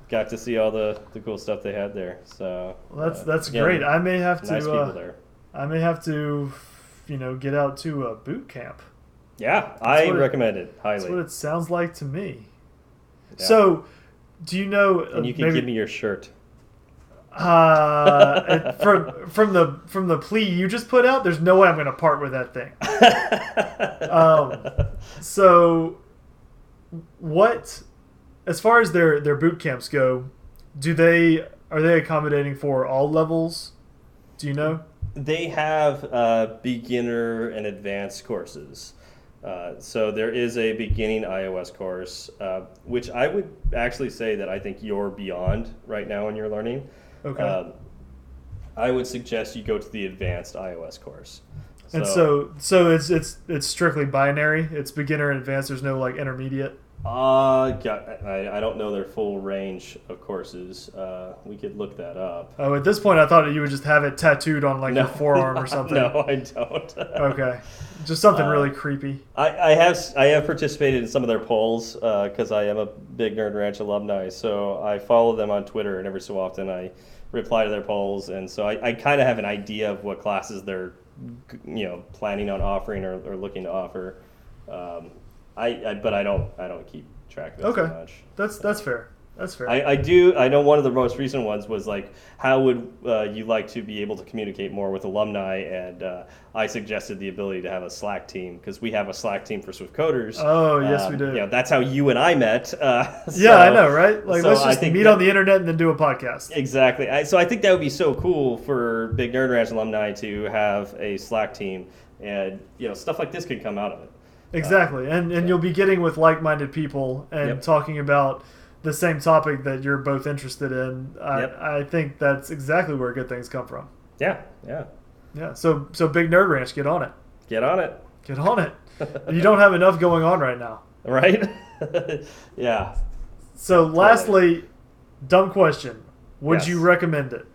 got to see all the, the cool stuff they had there. So Well, that's that's again, great. I may have to nice people there. I may have to you know get out to a boot camp. Yeah, I what it- recommend it That's what it sounds like to me. Yeah. So, do you know? and you can maybe, give me your shirt. uh, from from the from the plea you just put out. There's no way I'm going to part with that thing. *laughs* Um, So, what, as far as their their boot camps go, do they are they accommodating for all levels? Do you know? They have uh, beginner and advanced courses. Uh, so there is a beginning iOS course, uh, which I would actually say that I think you're beyond right now in your learning. Okay. Um, I would suggest you go to the advanced iOS course. And so so it's it's it's strictly binary. It's beginner and advanced. There's no like intermediate. uh, got, I, I don't know their full range of courses. Uh, we could look that up. Oh, at this point, I thought you would just have it tattooed on like your *laughs* forearm or something. no, I don't. *laughs* Okay, just something Uh, really creepy. I, I have I have participated in some of their polls because I am a big Nerd Ranch alumni. So I follow them on Twitter, and every so often I reply to their polls, and so I, I kind of have an idea of what classes they're you know planning on offering or, or looking to offer. Um, I, I but I don't I don't keep track of Okay. much. That's that's fair. That's fair. I, I do. I know one of the most recent ones was like, how would uh, you like to be able to communicate more with alumni? And uh, I suggested the ability to have a Slack team because we have a Slack team for Swift Coders. Oh, yes, we Um, do. You know, that's how you and I met. Uh, *laughs* yeah, I know, right? Like, so let's I just think meet that- on the internet and then do a podcast. Exactly. I, so I think that would be so cool for Big Nerd Ranch alumni to have a Slack team, and you know, stuff like this could come out of it. Exactly, and and you'll be getting with like-minded people and Yep. talking about the same topic that you're both interested in. I, Yep. I think that's exactly where good things come from. Yeah, yeah. Yeah. So so big nerd ranch, get on it. Get on it, Get on it. *laughs* you don't have enough going on right now. right? *laughs* yeah. So lastly, dumb question: Would Yes. you recommend it?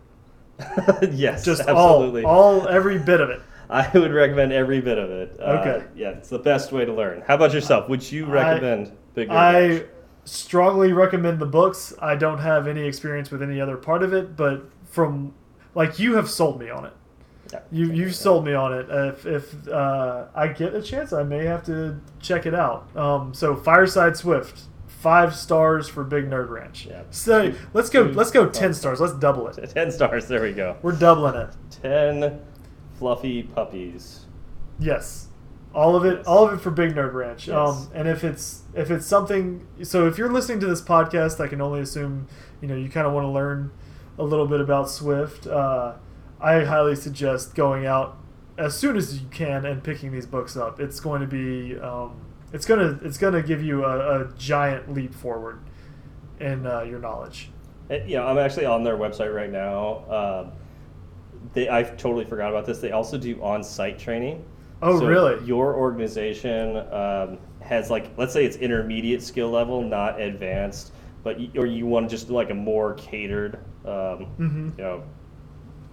*laughs* yes, Just absolutely. all all every bit of it. I would recommend every bit of it. Uh, Okay. yeah, it's the best way to learn. How about yourself? Would you I- recommend Big Nerd I Ranch? Strongly recommend the books. I don't have any experience with any other part of it, but from like you have sold me on it. Yeah. You you've sold me on it. If if uh, I get a chance, I may have to check it out. Um, so Fireside Swift, five stars for Big Nerd Ranch. Yeah. So let's go. Let's go ten stars. Let's double it. *laughs* Ten stars. There we go. We're doubling it. Ten fluffy puppies. Yes, all of it, all of it for Big Nerd Ranch. Yes. Um, and if it's if it's something, so if you're listening to this podcast, I can only assume you know you kind of want to learn a little bit about Swift. Uh, I highly suggest going out as soon as you can and picking these books up. It's going to be um, it's gonna it's gonna give you a, a giant leap forward in uh, your knowledge. Uh, You I'm actually on their website right now. Um, they I totally forgot about this. They also do on-site training. Oh, So really? Your organization um, has like, let's say it's intermediate skill level, not advanced, but y- or you want to just do like a more catered, um, Mhm. you know,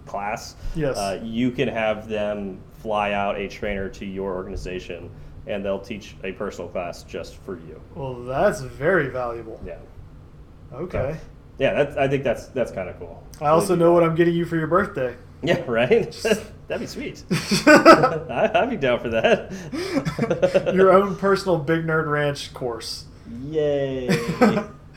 class. Yes. Uh, you can have them fly out a trainer to your organization, and they'll teach a personal class just for you. Well, that's very valuable. Yeah. Okay. Yeah, that's, I think that's that's kind of cool. I also know what I'm getting you for your birthday. Yeah, *laughs* right. *laughs* That'd be sweet. *laughs* I, I'd be down for that. your own personal Big Nerd Ranch course. Yay!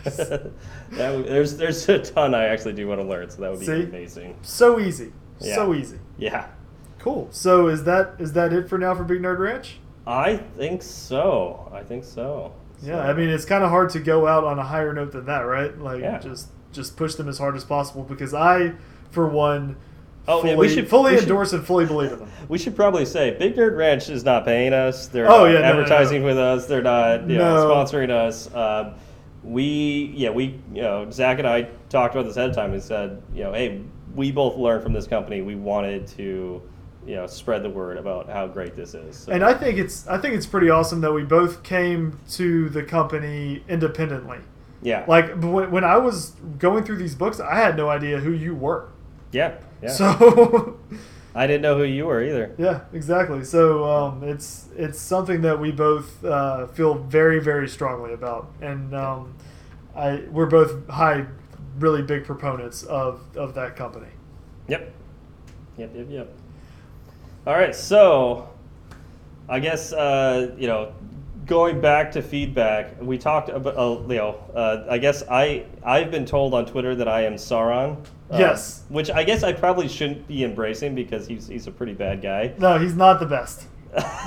that there's there's a ton I actually do want to learn, so that would be See? amazing. So easy. So easy. Yeah, Cool. So is that is that it for now for Big Nerd Ranch? I think so. I think so. Yeah, I mean it's kind of hard to go out on a higher note than that, right? Like Yeah. just just push them as hard as possible because I, for one, Oh, fully, yeah, we should- fully we should- endorse and fully believe in them. *laughs* we should probably say Big Nerd Ranch is not paying us. They're Oh, yeah, no, no, no. advertising with us. They're not you know, sponsoring us. Um, we yeah we you know Zach and I talked about this ahead of time and said you know hey we both learned from this company. We wanted to you know spread the word about how great this is. So, And I think it's I think it's pretty awesome that we both came to the company independently. yeah Like when, when I was going through these books, I had no idea who you were. Yeah yeah. So I didn't know who you were either. yeah, exactly. So um, it's it's something that we both uh, feel very very strongly about, and um, I we're both high, really big proponents of of that company. Yep. Yep, yep, yep. All right, so I guess uh, you know, going back to feedback, we talked about uh, know, uh, I guess I I've been told on Twitter that I am Sauron. Uh, Yes. Which I guess I probably shouldn't be embracing because he's he's a pretty bad guy. No, he's not the best.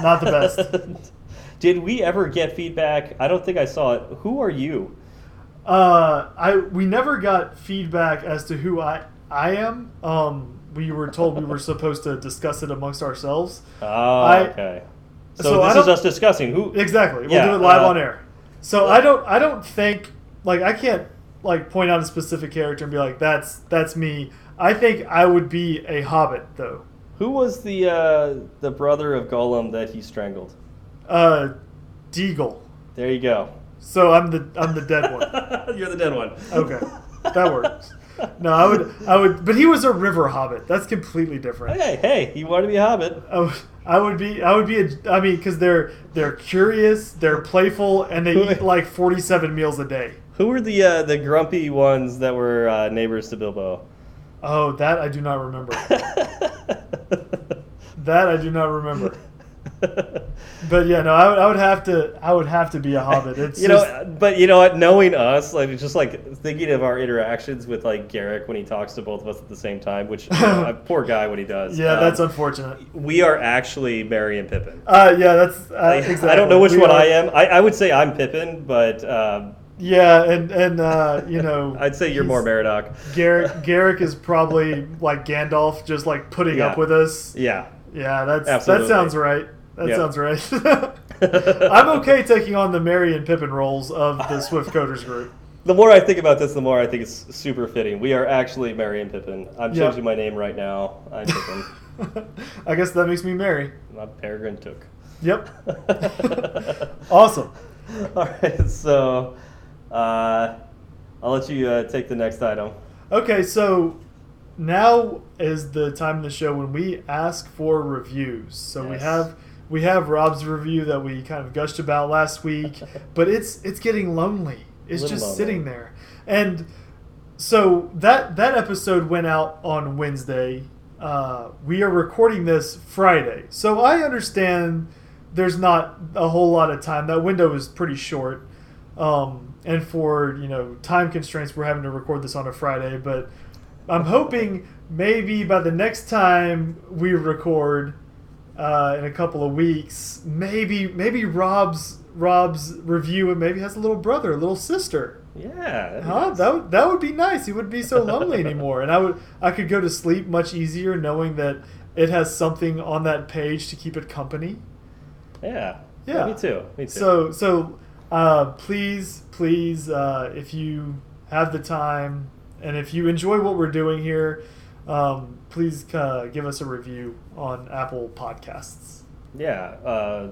Not the best. *laughs* Did we ever get feedback? I don't think I saw it. Who are you? Uh, I we never got feedback as to who I I am. Um, we were told we were *laughs* supposed to discuss it amongst ourselves. Oh, I- okay. So, so this is us discussing who. Exactly. We'll Yeah, do it live uh, on air. So I don't I don't think like I can't like point out a specific character and be like that's that's me. I think I would be a hobbit though. Who was the uh, the brother of Gollum that he strangled? Uh Déagol. There you go. So I'm the I'm the dead one. *laughs* You're the dead one. Okay. That works. No, I would I would but he was a river hobbit. That's completely different. Hey, hey, you want to be a hobbit? I would, I would be I would be a I mean cuz they're they're curious, they're playful and they *laughs* eat like 47 meals a day. Who were the uh, the grumpy ones that were uh, neighbors to Bilbo? Oh, that I do not remember. That I do not remember. But yeah, no, I would, I would have to I would have to be a hobbit. It's you just, know, but you know what? Knowing us, like just like thinking of our interactions with like Garrick when he talks to both of us at the same time, which you know, a *laughs* poor guy when he does. yeah, Um, that's unfortunate. we are actually Merry and Pippin. Uh, yeah, that's uh, Like, exactly. I don't know which We one are- I am. I, I would say I'm Pippin, but um, Yeah, and and uh, you know, *laughs* I'd say you're more Meriadoc. Garrick *laughs* Garrick is probably like Gandalf, just like putting Yeah. up with us. Yeah. Yeah, that's Absolutely. that sounds right. That Yeah. sounds right. *laughs* I'm okay taking on the Merry and Pippin roles of the Swift Coders group. The more I think about this, the more I think it's super fitting. We are actually Merry and Pippin. I'm Yeah. changing my name right now. I'm Pippin. I guess that makes me Merry. I'm Peregrine Took. Yep. awesome. All right, so uh, I'll let you uh, take the next item. Okay, so now is the time in the show when we ask for reviews. So we have we have Rob's review that we kind of gushed about last week, *laughs* but it's it's getting lonely. It's just lonely. sitting there. And so that that episode went out on Wednesday. Uh, we are recording this Friday. So I understand there's not a whole lot of time. That window is pretty short. Um, and for you know time constraints, we're having to record this on a Friday. But I'm hoping maybe by the next time we record uh, in a couple of weeks, maybe maybe Rob's Rob's review and maybe has a little brother, a little sister. Yeah. that'd Huh? nice. That would, that would be nice. He wouldn't be so lonely anymore, and I would I could go to sleep much easier knowing that it has something on that page to keep it company. yeah. Yeah. Me too. Me too. So so uh, please please uh, if you have the time and if you enjoy what we're doing here, um, please uh, give us a review on Apple Podcasts. Yeah. Uh,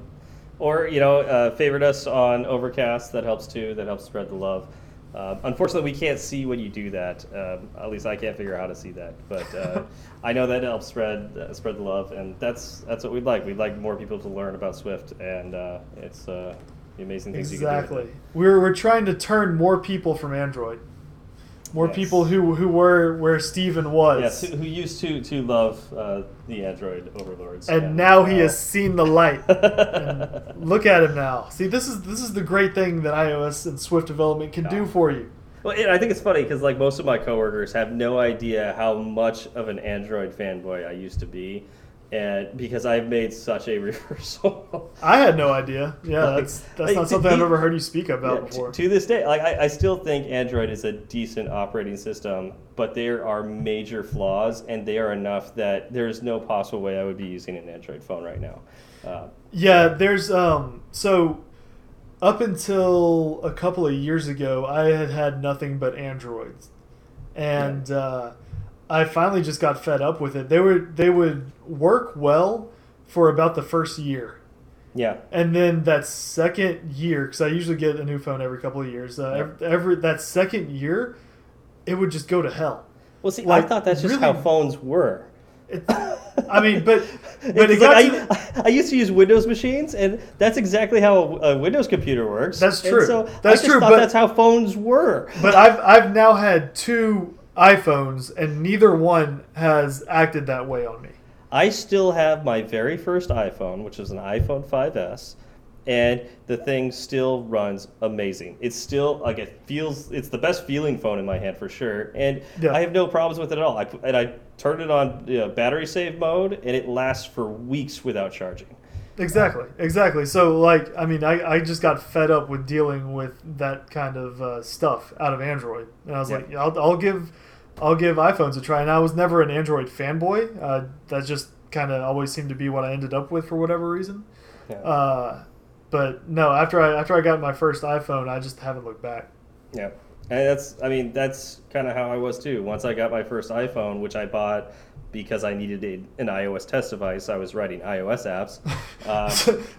or, you know, uh, favorite us on Overcast. That helps too. That helps spread the love. Uh, unfortunately, we can't see when you do that. Um, at least I can't figure out how to see that. But uh, *laughs* I know that helps spread uh, spread the love, and that's that's what we'd like. We'd like more people to learn about Swift, and uh, it's uh, the amazing things you can do. Exactly. We're we're trying to turn more people from Android. More Yes. people who who were where Steven was. Yes, who, who used to to love uh, the Android overlords, and now he uh, has seen the light. *laughs* look at him now. See, this is this is the great thing that iOS and Swift development can do for you. Well, I think it's funny because like most of my coworkers have no idea how much of an Android fanboy I used to be, and because I've made such a *laughs* reversal. I had no idea. Yeah, Like, that's that's like, not something I've ever heard you speak about Yeah, before. to, to this day, like I, I still think Android is a decent operating system, but there are major flaws, and they are enough that there is no possible way I would be using an Android phone right now. Uh, Yeah, there's um so up until a couple of years ago, I had had nothing but Androids, and uh, I finally just got fed up with it. They were they would work well for about the first year, yeah, and then that second year, because I usually get a new phone every couple of years. Uh, Yeah. every, that second year, it would just go to hell. well, see, Like, I thought that's just really- how phones were. It, I mean, but *laughs* but it like, the- I, I used to use Windows machines, and that's exactly how a Windows computer works. That's And true. so That's I just true, Thought but- that's how phones were. But I've I've now had two iPhones, and neither one has acted that way on me. I still have my very first iPhone, which was an iPhone 5S, and the thing still runs amazing. It's still like it feels. It's the best feeling phone in my hand for sure, and Yeah. I have no problems with it at all. I put- and I turned it on you know, battery save mode, and it lasts for weeks without charging. Exactly, exactly. So like, I mean, I, I just got fed up with dealing with that kind of uh, stuff out of Android, and I was Yeah. like, I'll, I'll give I'll give iPhones a try. And I was never an Android fanboy. Uh, that just kind of always seemed to be what I ended up with for whatever reason. Yeah. Uh, but no, after I after I got my first iPhone, I just haven't looked back. Yeah. And that's, I mean, that's kind of how I was too. Once I got my first iPhone, which I bought because I needed a, an iOS test device, I was writing iOS apps. *laughs* Um,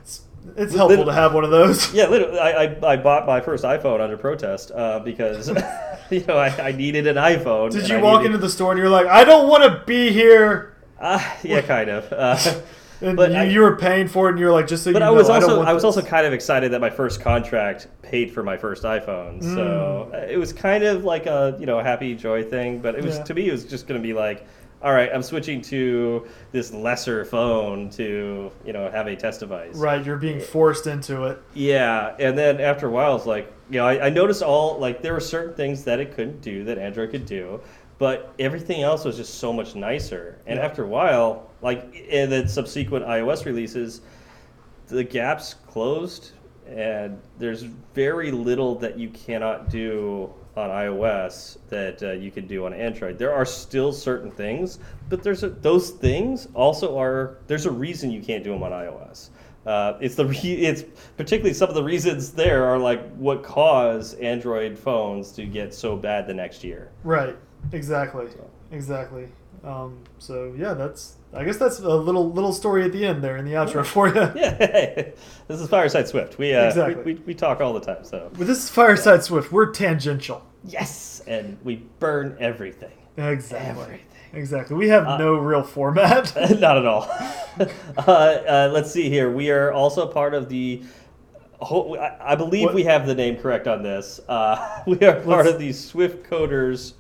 it's, it's helpful to have one of those. *laughs* yeah, literally, I, I, I bought my first iPhone under protest uh, because, *laughs* you know, I, I needed an iPhone. Did you I walk needed- into the store and you're like, I don't want to be here? Uh, yeah, kind of. Uh, And But you, I- you were paying for it, and you're like, just so but you I know, was I also want I was also kind of excited that my first contract paid for my first iPhone. So uh, it was kind of like a you know happy joy thing. But it was Yeah. to me it was just going to be like, all right, I'm switching to this lesser phone to you know have a test device. right. You're being forced into it. Yeah, and then after a while, it's like you know I, I noticed all like there were certain things that it couldn't do that Android could do, but everything else was just so much nicer. And Yeah. after a while, like in the subsequent iOS releases, the gaps closed, and there's very little that you cannot do on iOS that uh, you can do on Android. There are still certain things, but there's a, those things also are there's a reason you can't do them on iOS. Uh, it's the re- it's particularly some of the reasons there are like what cause Android phones to get so bad the next year. Right. Exactly. So. Exactly. Um, so yeah, that's. I guess that's a little little story at the end there in the outro for you. *laughs* Yeah, this is Fireside Swift. We uh, Exactly. we, we, we talk all the time, so But this is Fireside Swift. We're tangential. yes, and we burn everything. Exactly. Everything. Exactly. We have Uh, no real format. *laughs* Not at all. *laughs* uh, uh, let's see here. We are also part of the. I believe What- we have the name correct on this. Uh, we are part Let's- of the Swift Coders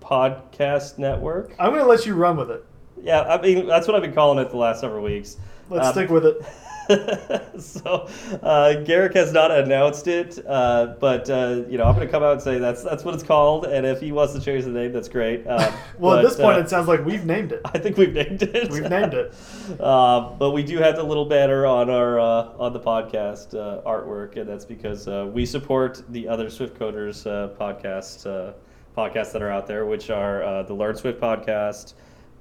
podcast network. I'm going to let you run with it. Yeah, I mean that's what I've been calling it the last several weeks. Let's Um, stick with it. *laughs* so uh, Garrick has not announced it, uh, but uh, you know I'm going to come out and say that's that's what it's called, and if he wants to change the name, that's great. Uh, *laughs* Well, at this point, uh, it sounds like we've named it. *laughs* I think we've named it. We've named it. Uh, but we do have the little banner on our uh, on the podcast uh, artwork, and that's because uh, we support the other Swift Coders uh, podcast uh, podcasts that are out there, which are uh, the Learn Swift podcast.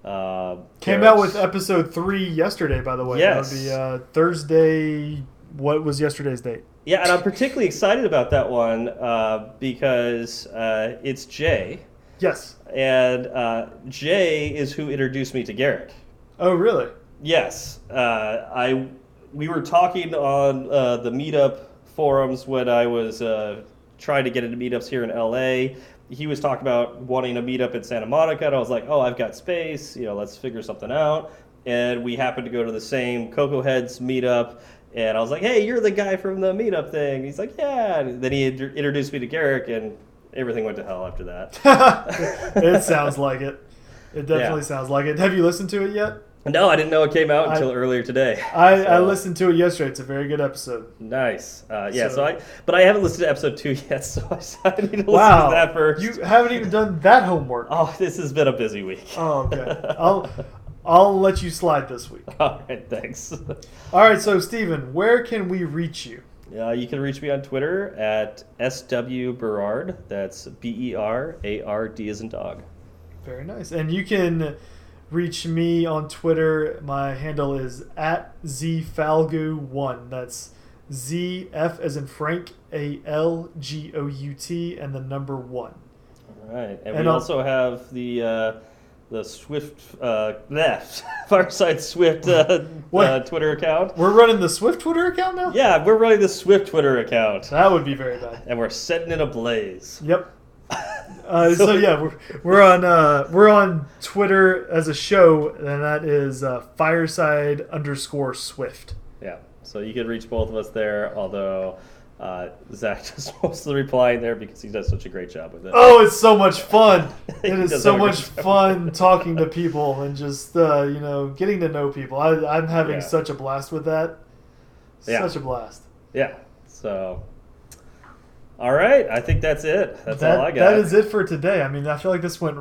Uh, Came out with episode three yesterday, by the way. Yes. Be uh, Thursday. What was yesterday's date? Yeah, and I'm particularly excited about that one uh, because uh, it's Jay, Yes. and uh, Jay is who introduced me to Garrick. Oh, really? Yes, uh, I we were talking on uh, the meetup forums when I was uh, trying to get into meetups here in LA. He was talking about wanting a meetup in Santa Monica, and I was like, "Oh, I've got space. You know, let's figure something out." And we happened to go to the same Cocoa Heads meetup, and I was like, "Hey, you're the guy from the meetup thing." He's like, "Yeah." And then he inter- introduced me to Garrick, and everything went to hell after that. *laughs* it sounds like it. It *laughs* definitely Yeah. sounds like it. Have you listened to it yet? No, I didn't know it came out I- until earlier today. I, I listened to it yesterday. It's a very good episode. Nice. Uh, yeah. So, So- I, but I haven't listened to episode two *laughs* yet, so I, I need to listen Wow, to that first. you haven't even done that homework. *laughs* Oh, this has been a busy week. Oh, okay. I'll I'll let you slide this week. *laughs* All right. Thanks. All right, so Steven, where can we reach you? Uh, you can reach me on Twitter at sw Berard. That's B E R A R D as in dog. Very nice. And you can reach me on Twitter. My handle is at zfalgout1. That's Z F as in Frank A L G O U T and the number one. All right. And, And we I'll- also have the uh, the Swift uh, *laughs* left Fireside Swift uh, *laughs* What? uh, Twitter account. We're running the Swift Twitter account now. Yeah, we're running the Swift Twitter account, That would be very bad. and we're setting it ablaze. Yep. Uh, *laughs* so yeah, we're, we're on uh, we're on Twitter as a show, and that is uh, fireside underscore Swift. Yeah, so you can reach both of us there, although uh, Zach *laughs* just most of the replying there because he does such a great job with it. Oh, it's so much fun! *laughs* It is so much fun talking to people and just uh, you know getting to know people. I, I'm having Yeah. such a blast with that. Yeah. Such a blast. Yeah, so. All right, I think that's it. That's that, all I got. That is it for today. I mean, I feel like this went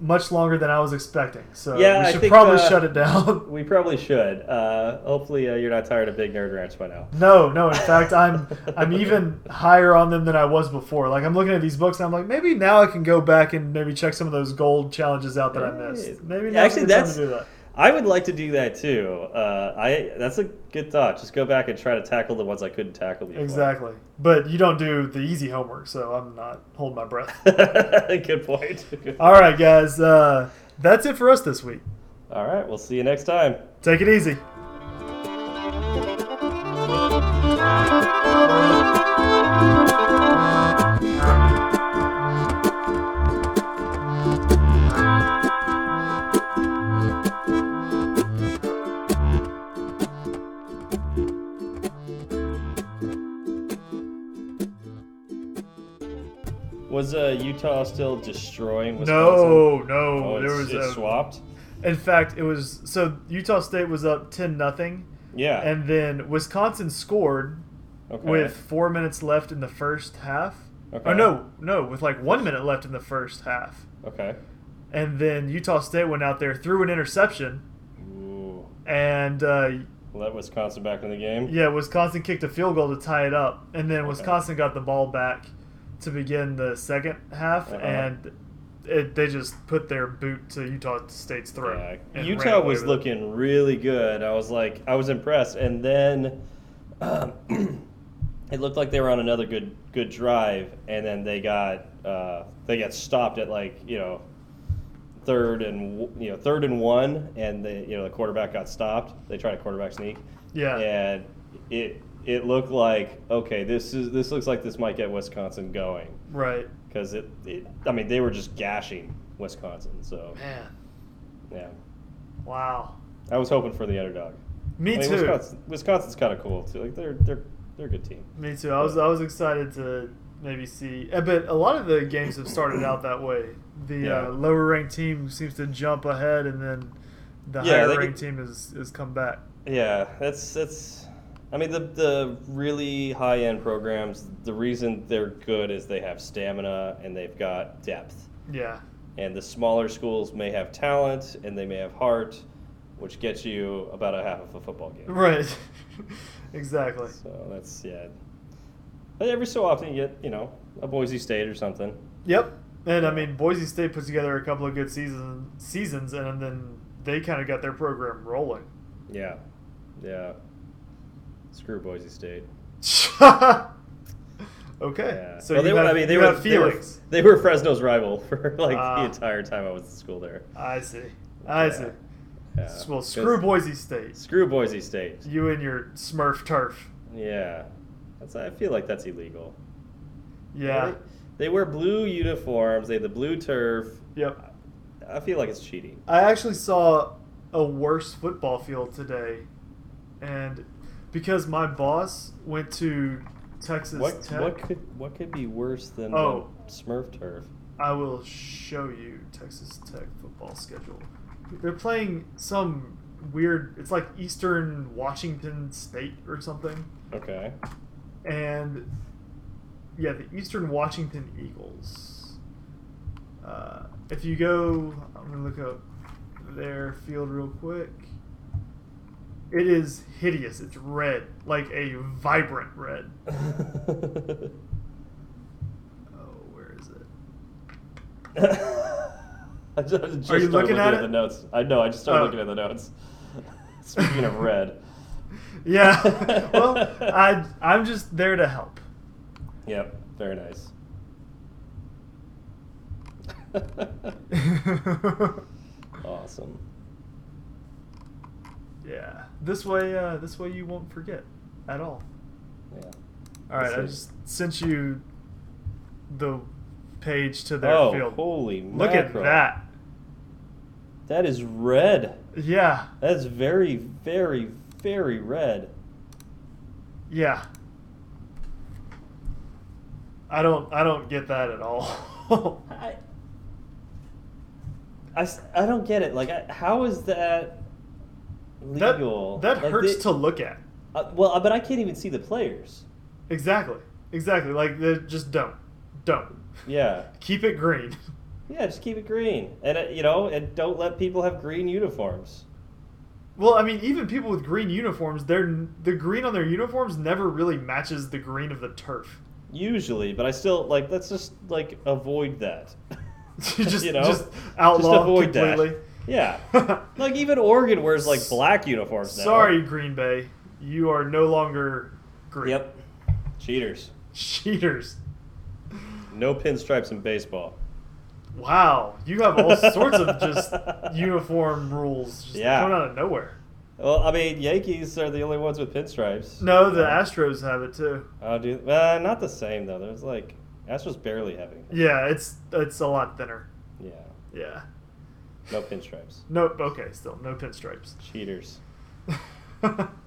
much longer than I was expecting. So Yeah, we should think, probably uh, shut it down. *laughs* We probably should. Uh, hopefully, uh, you're not tired of Big Nerd Ranch by now. No, no. In fact, I'm I'm even higher on them than I was before. Like I'm looking at these books and I'm like, maybe now I can go back and maybe check some of those gold challenges out that I missed. Maybe actually, that's- to do that. I would like to do that too. Uh, I that's a good thought. Just go back and try to tackle the ones I couldn't tackle before. Exactly. But you don't do the easy homework, so I'm not holding my breath. *laughs* good point. *laughs* All right, guys. Uh, that's it for us this week. All right, we'll see you next time. Take it easy. Was uh, Utah still destroying Wisconsin? No, no. Oh, there it's, was it's a, swapped. In fact, it was so Utah State was up ten nothing, Yeah. and then Wisconsin scored okay. with four minutes left in the first half. Okay. Oh no, no, with like one minute left in the first half, Okay. and then Utah State went out there threw an interception, Ooh. and uh, Let Wisconsin back in the game. yeah, Wisconsin kicked a field goal to tie it up, and then Okay. Wisconsin got the ball back to begin the second half, Uh-huh. and it, they just put their boot to Utah State's throat. Yeah. Utah was with it. looking really good. I was like, I was impressed, and then um, *clears throat* it looked like they were on another good good drive, and then they got uh, they got stopped at like you know third and you know third and one, and the you know the quarterback got stopped. They tried a quarterback sneak, Yeah. and it it looked like okay, this is this looks like this might get Wisconsin going Right. because it, it I mean they were just gashing Wisconsin, so Man. yeah. Wow. I was hoping for the underdog. Me I mean, too. Wisconsin, Wisconsin's kind of cool too. Like they're they're they're a good team. Me too. I was I was excited to maybe see, eh, but a lot of the games have started out that way. The Yeah. uh, lower ranked team seems to jump ahead, and then the Yeah, higher ranked team is is come back. Yeah, that's that's. I mean, the the really high end programs. The reason they're good is they have stamina and they've got depth. Yeah. And the smaller schools may have talent and they may have heart, which gets you about a half of a football game. Right. *laughs* exactly. So that's yeah. But every so often you get you know a Boise State or something. Yep. And I mean, Boise State put together a couple of good season seasons, and then they kind of got their program rolling. Yeah, yeah. Screw Boise State. *laughs* Okay. Yeah. So Well, they were. I mean, they were, have they were. They were Fresno's rival for like Ah. the entire time I was in school there. I see. I Yeah. see. Yeah. Well, screw Boise State. Screw Boise State. You and your Smurf turf. Yeah. That's. I feel like that's illegal. Yeah. They, they wear blue uniforms. They have the blue turf. Yep. I feel like it's cheating. I actually saw a worse football field today, and because my boss went to Texas What Tech, what could what could be worse than Oh. the Smurf turf? I will show you Texas Tech football schedule. They're playing some weird. It's like Eastern Washington State or something, Okay. and yeah, the Eastern Washington Eagles. Uh, if you go, I'm gonna look up their field real quick. It is hideous. It's red, like a vibrant red. *laughs* Oh, where is it? I *laughs* just, I just Are you started looking at the notes. I know. I just started Oh. looking at the notes. *laughs* Speaking of red. Yeah. well, I I'm just there to help. Yep. Very nice. awesome. yeah. This way, uh, this way you won't forget at all. Yeah. All right, I just sent you the page to their Oh, field. holy Look at that. That is red. Yeah. That's very, very, very red. Yeah. I don't I don't get that at all. *laughs* I, I, I don't get it. Like, I, how is that legal? that Like, hurts they- to look at. Uh, well, but I can't even see the players. Exactly. Exactly. Like just don't. Don't. Yeah. *laughs* Keep it green. Yeah, just keep it green, and uh, you know, and don't let people have green uniforms. Well, I mean, even people with green uniforms, they're the green on their uniforms never really matches the green of the turf. Usually, but I still like. Let's just like avoid that. *laughs* just, *laughs* You know? just outlaw just avoid completely. that. Yeah. *laughs* like even Oregon wears like black uniforms now. Sorry, Green Bay, you are no longer green. Yep. Cheaters. Cheaters. No pinstripes in baseball. Wow, you have all sorts of just *laughs* uniform rules just Yeah. coming out of nowhere. Well, I mean, Yankees are the only ones with pinstripes. No, the Astros have it too. Oh, do uh, not the same though. There's like Astros barely having. Yeah, it's it's a lot thinner. Yeah. Yeah. No pinstripes. No, Okay, still no pinstripes. Cheaters. *laughs*